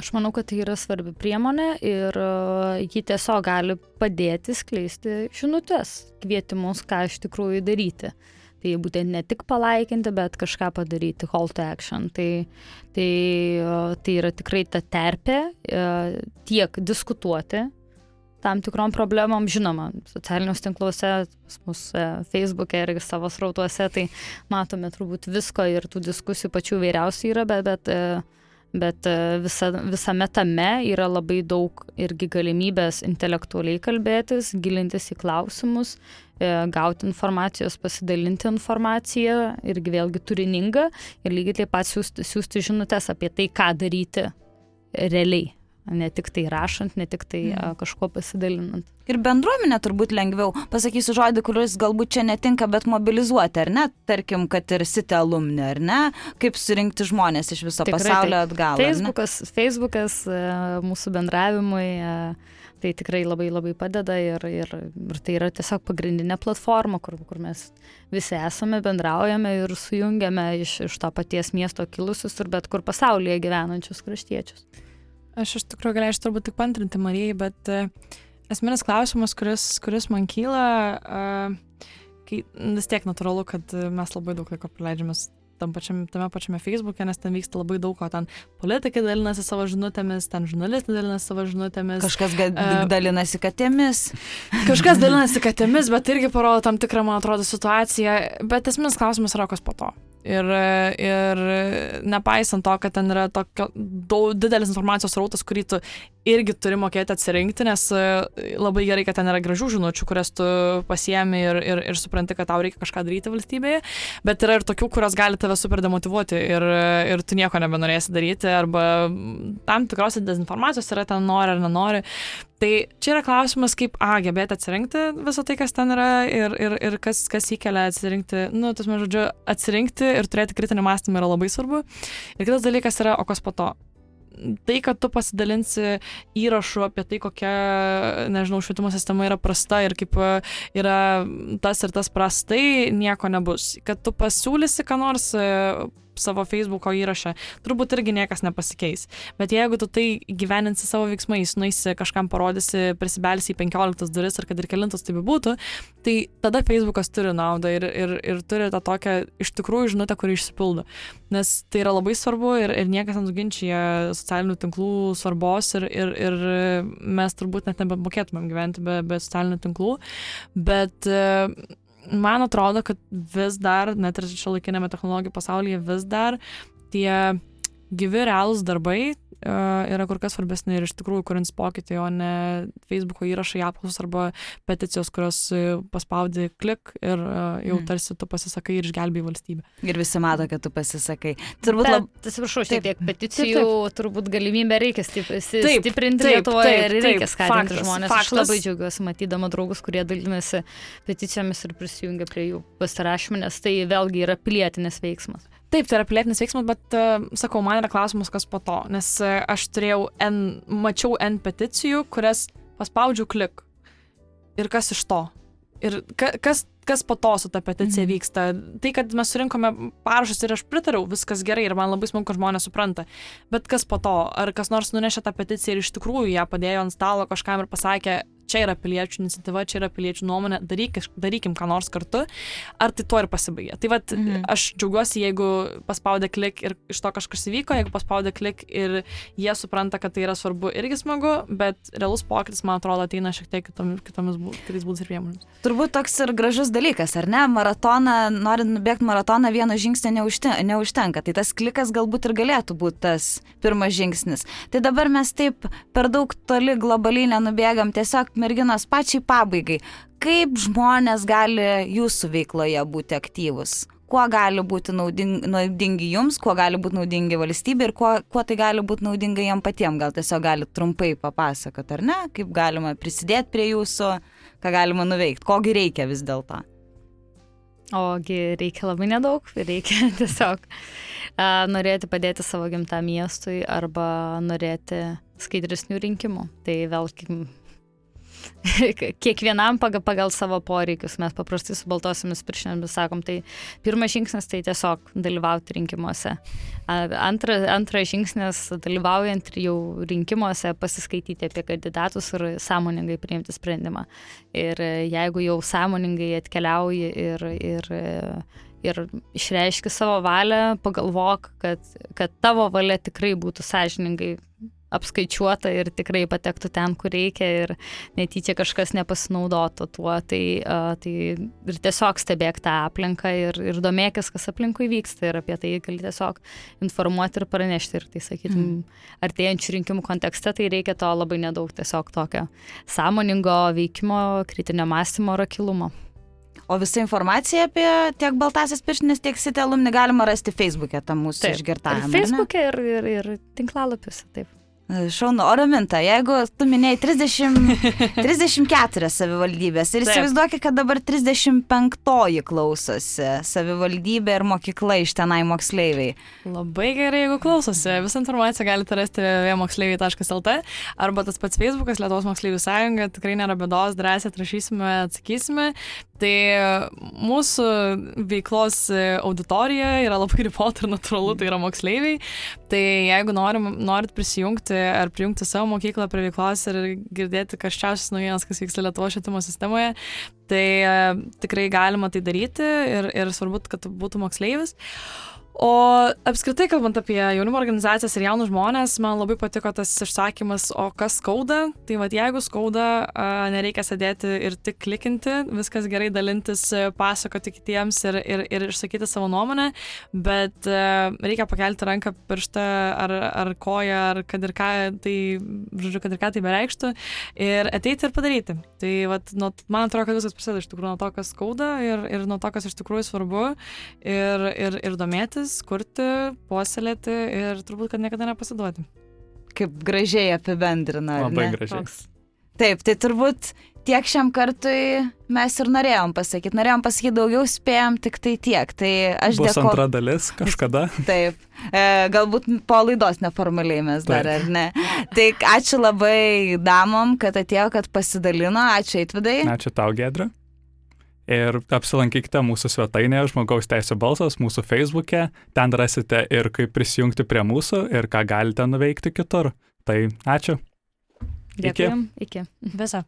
Aš manau, kad tai yra svarbi priemonė ir e, ji tiesiog gali padėti skleisti žinutės, kvietimus, ką iš tikrųjų daryti. Tai būtent ne tik palaikinti, bet kažką padaryti, call to action. Tai, tai, tai yra tikrai ta terpė tiek diskutuoti tam tikrom problemom, žinoma, socialiniuose tinkluose, pas mus Facebook'e ir savo srautuose, tai matome turbūt visko ir tų diskusijų pačių vairiausių yra, bet, bet bet e, visa, visame tame yra labai daug irgi galimybės intelektualiai kalbėtis, gilintis į klausimus, e, gauti informacijos, pasidalinti informaciją, irgi vėlgi turiningą ir lygiai taip pat siūsti, siūsti žinutės apie tai, ką daryti realiai ne tik tai rašant, ne tik tai mm. kažkuo pasidalinant. Ir bendruomenė turbūt lengviau, pasakysiu žodį, kuris galbūt čia netinka, bet mobilizuoti, ar ne, tarkim, kad ir site alumni, ar ne, kaip surinkti žmonės iš viso Tikrai, pasaulio tai. atgal. Facebookas, Facebookas mūsų bendravimui tai tikrai labai labai padeda ir, ir, ir tai yra tiesiog pagrindinė platforma, kur, kur mes visi esame, bendraujame ir sujungiame iš, iš to paties miesto kilusius ir bet kur pasaulyje gyvenančius kraštiečius. Aš iš tikrųjų galėčiau turbūt tik pantrinti Marijai, bet uh, esminis klausimas, kuris, kuris man kyla, uh, kai vis tiek natūralu, kad mes labai daug laiko praleidžiame tam pačiam, tame pačiame Facebook'e, nes ten vyksta labai daug ko, ten politikai dalinasi savo žinutėmis, ten žurnalistai dalinasi savo žinutėmis. Kažkas uh, dalinasi katėmis. Kažkas dalinasi katėmis, bet irgi parodo tam tikrą, man atrodo, situaciją. Bet esminis klausimas yra, kas po to. Ir, ir nepaisant to, kad ten yra tokio daug didelis informacijos rautas, kurį tu irgi turi mokėti atsirinkti, nes e, labai gerai, kad ten yra gražių žinučių, kurias tu pasiemi ir, ir, ir supranti, kad tau reikia kažką daryti valstybėje, bet yra ir tokių, kurios gali tave super demotivuoti ir, ir tu nieko nebenorėsi daryti, arba tam tikros dezinformacijos yra ten nori ar nenori. Tai čia yra klausimas, kaip, a, gebėti atsirinkti visą tai, kas ten yra ir, ir, ir kas, kas įkelia atsirinkti, nu, tas man žodžiu, atsirinkti ir turėti kritinį mąstymą yra labai svarbu. Ir kitas dalykas yra, o kas po to tai, kad tu pasidalinsi įrašu apie tai, kokia, nežinau, švietimo sistema yra prasta ir kaip e, yra tas ir tas prastai, nieko nebus. Kad tu pasiūlysi, ką nors e, savo Facebook'o įrašą, turbūt irgi niekas nepasikeis. Bet jeigu tu tai gyveninsi savo veiksmais, nueisi kažkam parodysi, prisibelsi į 15 duris ar kad ir kelintas tai būtų, tai tada Facebookas turi naudą ir, ir, ir turi tą tokią iš tikrųjų žinutę, kuri išsipildo. Nes tai yra labai svarbu ir, ir niekas nenuginčia socialinių tinklų svarbos ir, ir, ir mes turbūt net nebemokėtumėm gyventi be, be socialinių tinklų. Bet man atrodo, kad vis dar, net ir šio laikinėme technologijų pasaulyje, vis dar tie gyvi realūs darbai uh, yra kur kas svarbesni ir iš tikrųjų kurins pokytį, o ne Facebook'o įrašai, apklausos arba peticijos, kurios paspaudi klik ir uh, jau mm. tarsi tu pasisakai ir išgelbėjai valstybę. Ir visi mato, kad tu pasisakai. Turbūt labai... Atsiprašau, šiek tiek peticijų, taip, taip. turbūt galimybę reikia stiprinti Lietuvoje ir reikia skatinti faktas, žmonės. Faktas. Aš labai džiaugiuosi matydama draugus, kurie dalinasi peticijomis ir prisijungia prie jų pasirašymų, nes tai vėlgi yra pilietinis veiksmas. Taip, tai yra pilietinis veiksmas, bet uh, sakau, man yra klausimas, kas po to, nes uh, aš turėjau N, mačiau N peticijų, kurias paspaudžiau klik. Ir kas iš to? Ir ka, kas, kas po to su ta peticija mhm. vyksta? Tai, kad mes surinkome parašus ir aš pritariau, viskas gerai ir man labai smagu, kad žmonės supranta. Bet kas po to? Ar kas nors nunešė tą peticiją ir iš tikrųjų ją padėjo ant stalo kažkam ir pasakė, čia yra piliečių iniciatyva, čia yra piliečių nuomonė, daryk, darykim ką nors kartu, ar tai tuo ir pasibaigė. Tai vad, mhm. aš džiaugiuosi, jeigu paspaudė klik ir iš to kažkas įvyko, jeigu paspaudė klik ir jie supranta, kad tai yra svarbu, irgi smagu, bet realus pokytis, man atrodo, ateina šiek tiek kitomis, kitomis kitais būdais ir priemonėmis. Turbūt toks ir gražus dalykas, ar ne? Maratoną, norint nubėgti maratoną, vieno žingsnio neužtenka. Tai tas klikas galbūt ir galėtų būti tas pirmas žingsnis. Tai dabar mes taip per daug toli globaliai nenubėgam, tiesiog merginos pačiai pabaigai, kaip žmonės gali jūsų veikloje būti aktyvus? Kuo gali būti naudingi, naudingi jums, kuo gali būti naudingi valstybė ir kuo, kuo tai gali būti naudinga jam patiem? Gal tiesiog gali trumpai papasakot, ar ne? Kaip galima prisidėti prie jūsų, ką galima nuveikti, kogi reikia vis dėlto? Ogi reikia labai nedaug, reikia tiesiog uh, norėti padėti savo gimtam miestui arba norėti skaidresnių rinkimų. Tai vėlgi kiekvienam pagal, pagal savo poreikius. Mes paprastai su baltosiamis pirštinėmis sakom, tai pirmas žingsnis tai tiesiog dalyvauti rinkimuose. Antra, antras žingsnis dalyvaujant jau rinkimuose pasiskaityti apie kandidatus ir sąmoningai priimti sprendimą. Ir jeigu jau sąmoningai atkeliauji ir, ir ir išreiški savo valią, pagalvok, kad, kad tavo valia tikrai būtų sąžiningai apskaičiuota ir tikrai patektų ten, kur reikia ir netyčia kažkas nepasinaudotų tuo. Tai, tai ir tiesiog stebėk tą aplinką ir, ir domėkis, kas aplinkui vyksta ir apie tai gali tiesiog informuoti ir pranešti. Ir tai, sakytum, mm. artėjančių rinkimų kontekste tai reikia to labai nedaug, tiesiog tokio sąmoningo veikimo, kritinio mąstymo ir akilumo. O visą informaciją apie tiek Baltasis pirštinis, tiek Sitė alumni galima rasti Facebook'e, tam mūsų išgirtame. Facebook'e ir, ir, ir tinklalapiuose, taip. Šaunu, o Raminta, jeigu tu minėjai 30, 34 savivaldybės ir įsivaizduokit, kad dabar 35 klausosi savivaldybė ir mokykla iš tenai moksleiviai. Labai gerai, jeigu klausosi. Visą informaciją galite rasti vmoksleiviai.lt arba tas pats Facebookas Lietuvos moksleivių sąjunga. Tikrai nėra bėdos, drąsiai atrašysime, atsakysime. Tai mūsų veiklos auditorija yra labai ribota ir natūralu, tai yra moksleiviai. Tai jeigu norim, norit prisijungti ar prijungti savo mokyklą prie veiklos ir girdėti kažčiausias naujienas, kas vyksta Lietuvo švietimo sistemoje, tai tikrai galima tai daryti ir, ir svarbu, kad būtų moksleivis. O apskritai, kalbant apie jaunimo organizacijas ir jaunus žmonės, man labai patiko tas išsakymas, o kas skauda, tai vad jeigu skauda, nereikia sėdėti ir tik klikinti, viskas gerai dalintis, pasakoti kitiems ir, ir, ir išsakyti savo nuomonę, bet reikia pakelti ranką, pirštą ar, ar koją, ar kad ir ką tai, žodžiu, kad ir ką tai bereikštų, ir ateiti ir padaryti. Tai vat, nu, man atrodo, kad viskas prasideda iš tikrųjų nuo to, kas skauda ir, ir nuo to, kas iš tikrųjų svarbu ir, ir, ir domėtis mokytis, kurti, puoselėti ir turbūt, kad niekada nepasiduoti. Kaip gražiai apibendrina. Labai ne? gražiai. Toks. Taip, tai turbūt tiek šiam kartui mes ir norėjom pasakyti. Norėjom pasakyti daugiau, spėjom tik tai tiek. Tai aš Bus dėkoju. antra dalis kažkada. Taip, e, galbūt po laidos neformaliai mes dar, Taip. ar ne. Tai ačiū labai damom, kad atėjo, kad pasidalino. Ačiū Eitvidai. Ačiū tau, Gedra. Ir apsilankykite mūsų svetainėje Žmogaus teisų balsas, mūsų feisbuke. Ten rasite ir kaip prisijungti prie mūsų ir ką galite nuveikti kitur. Tai ačiū. Dėkui. Iki. iki. Visą.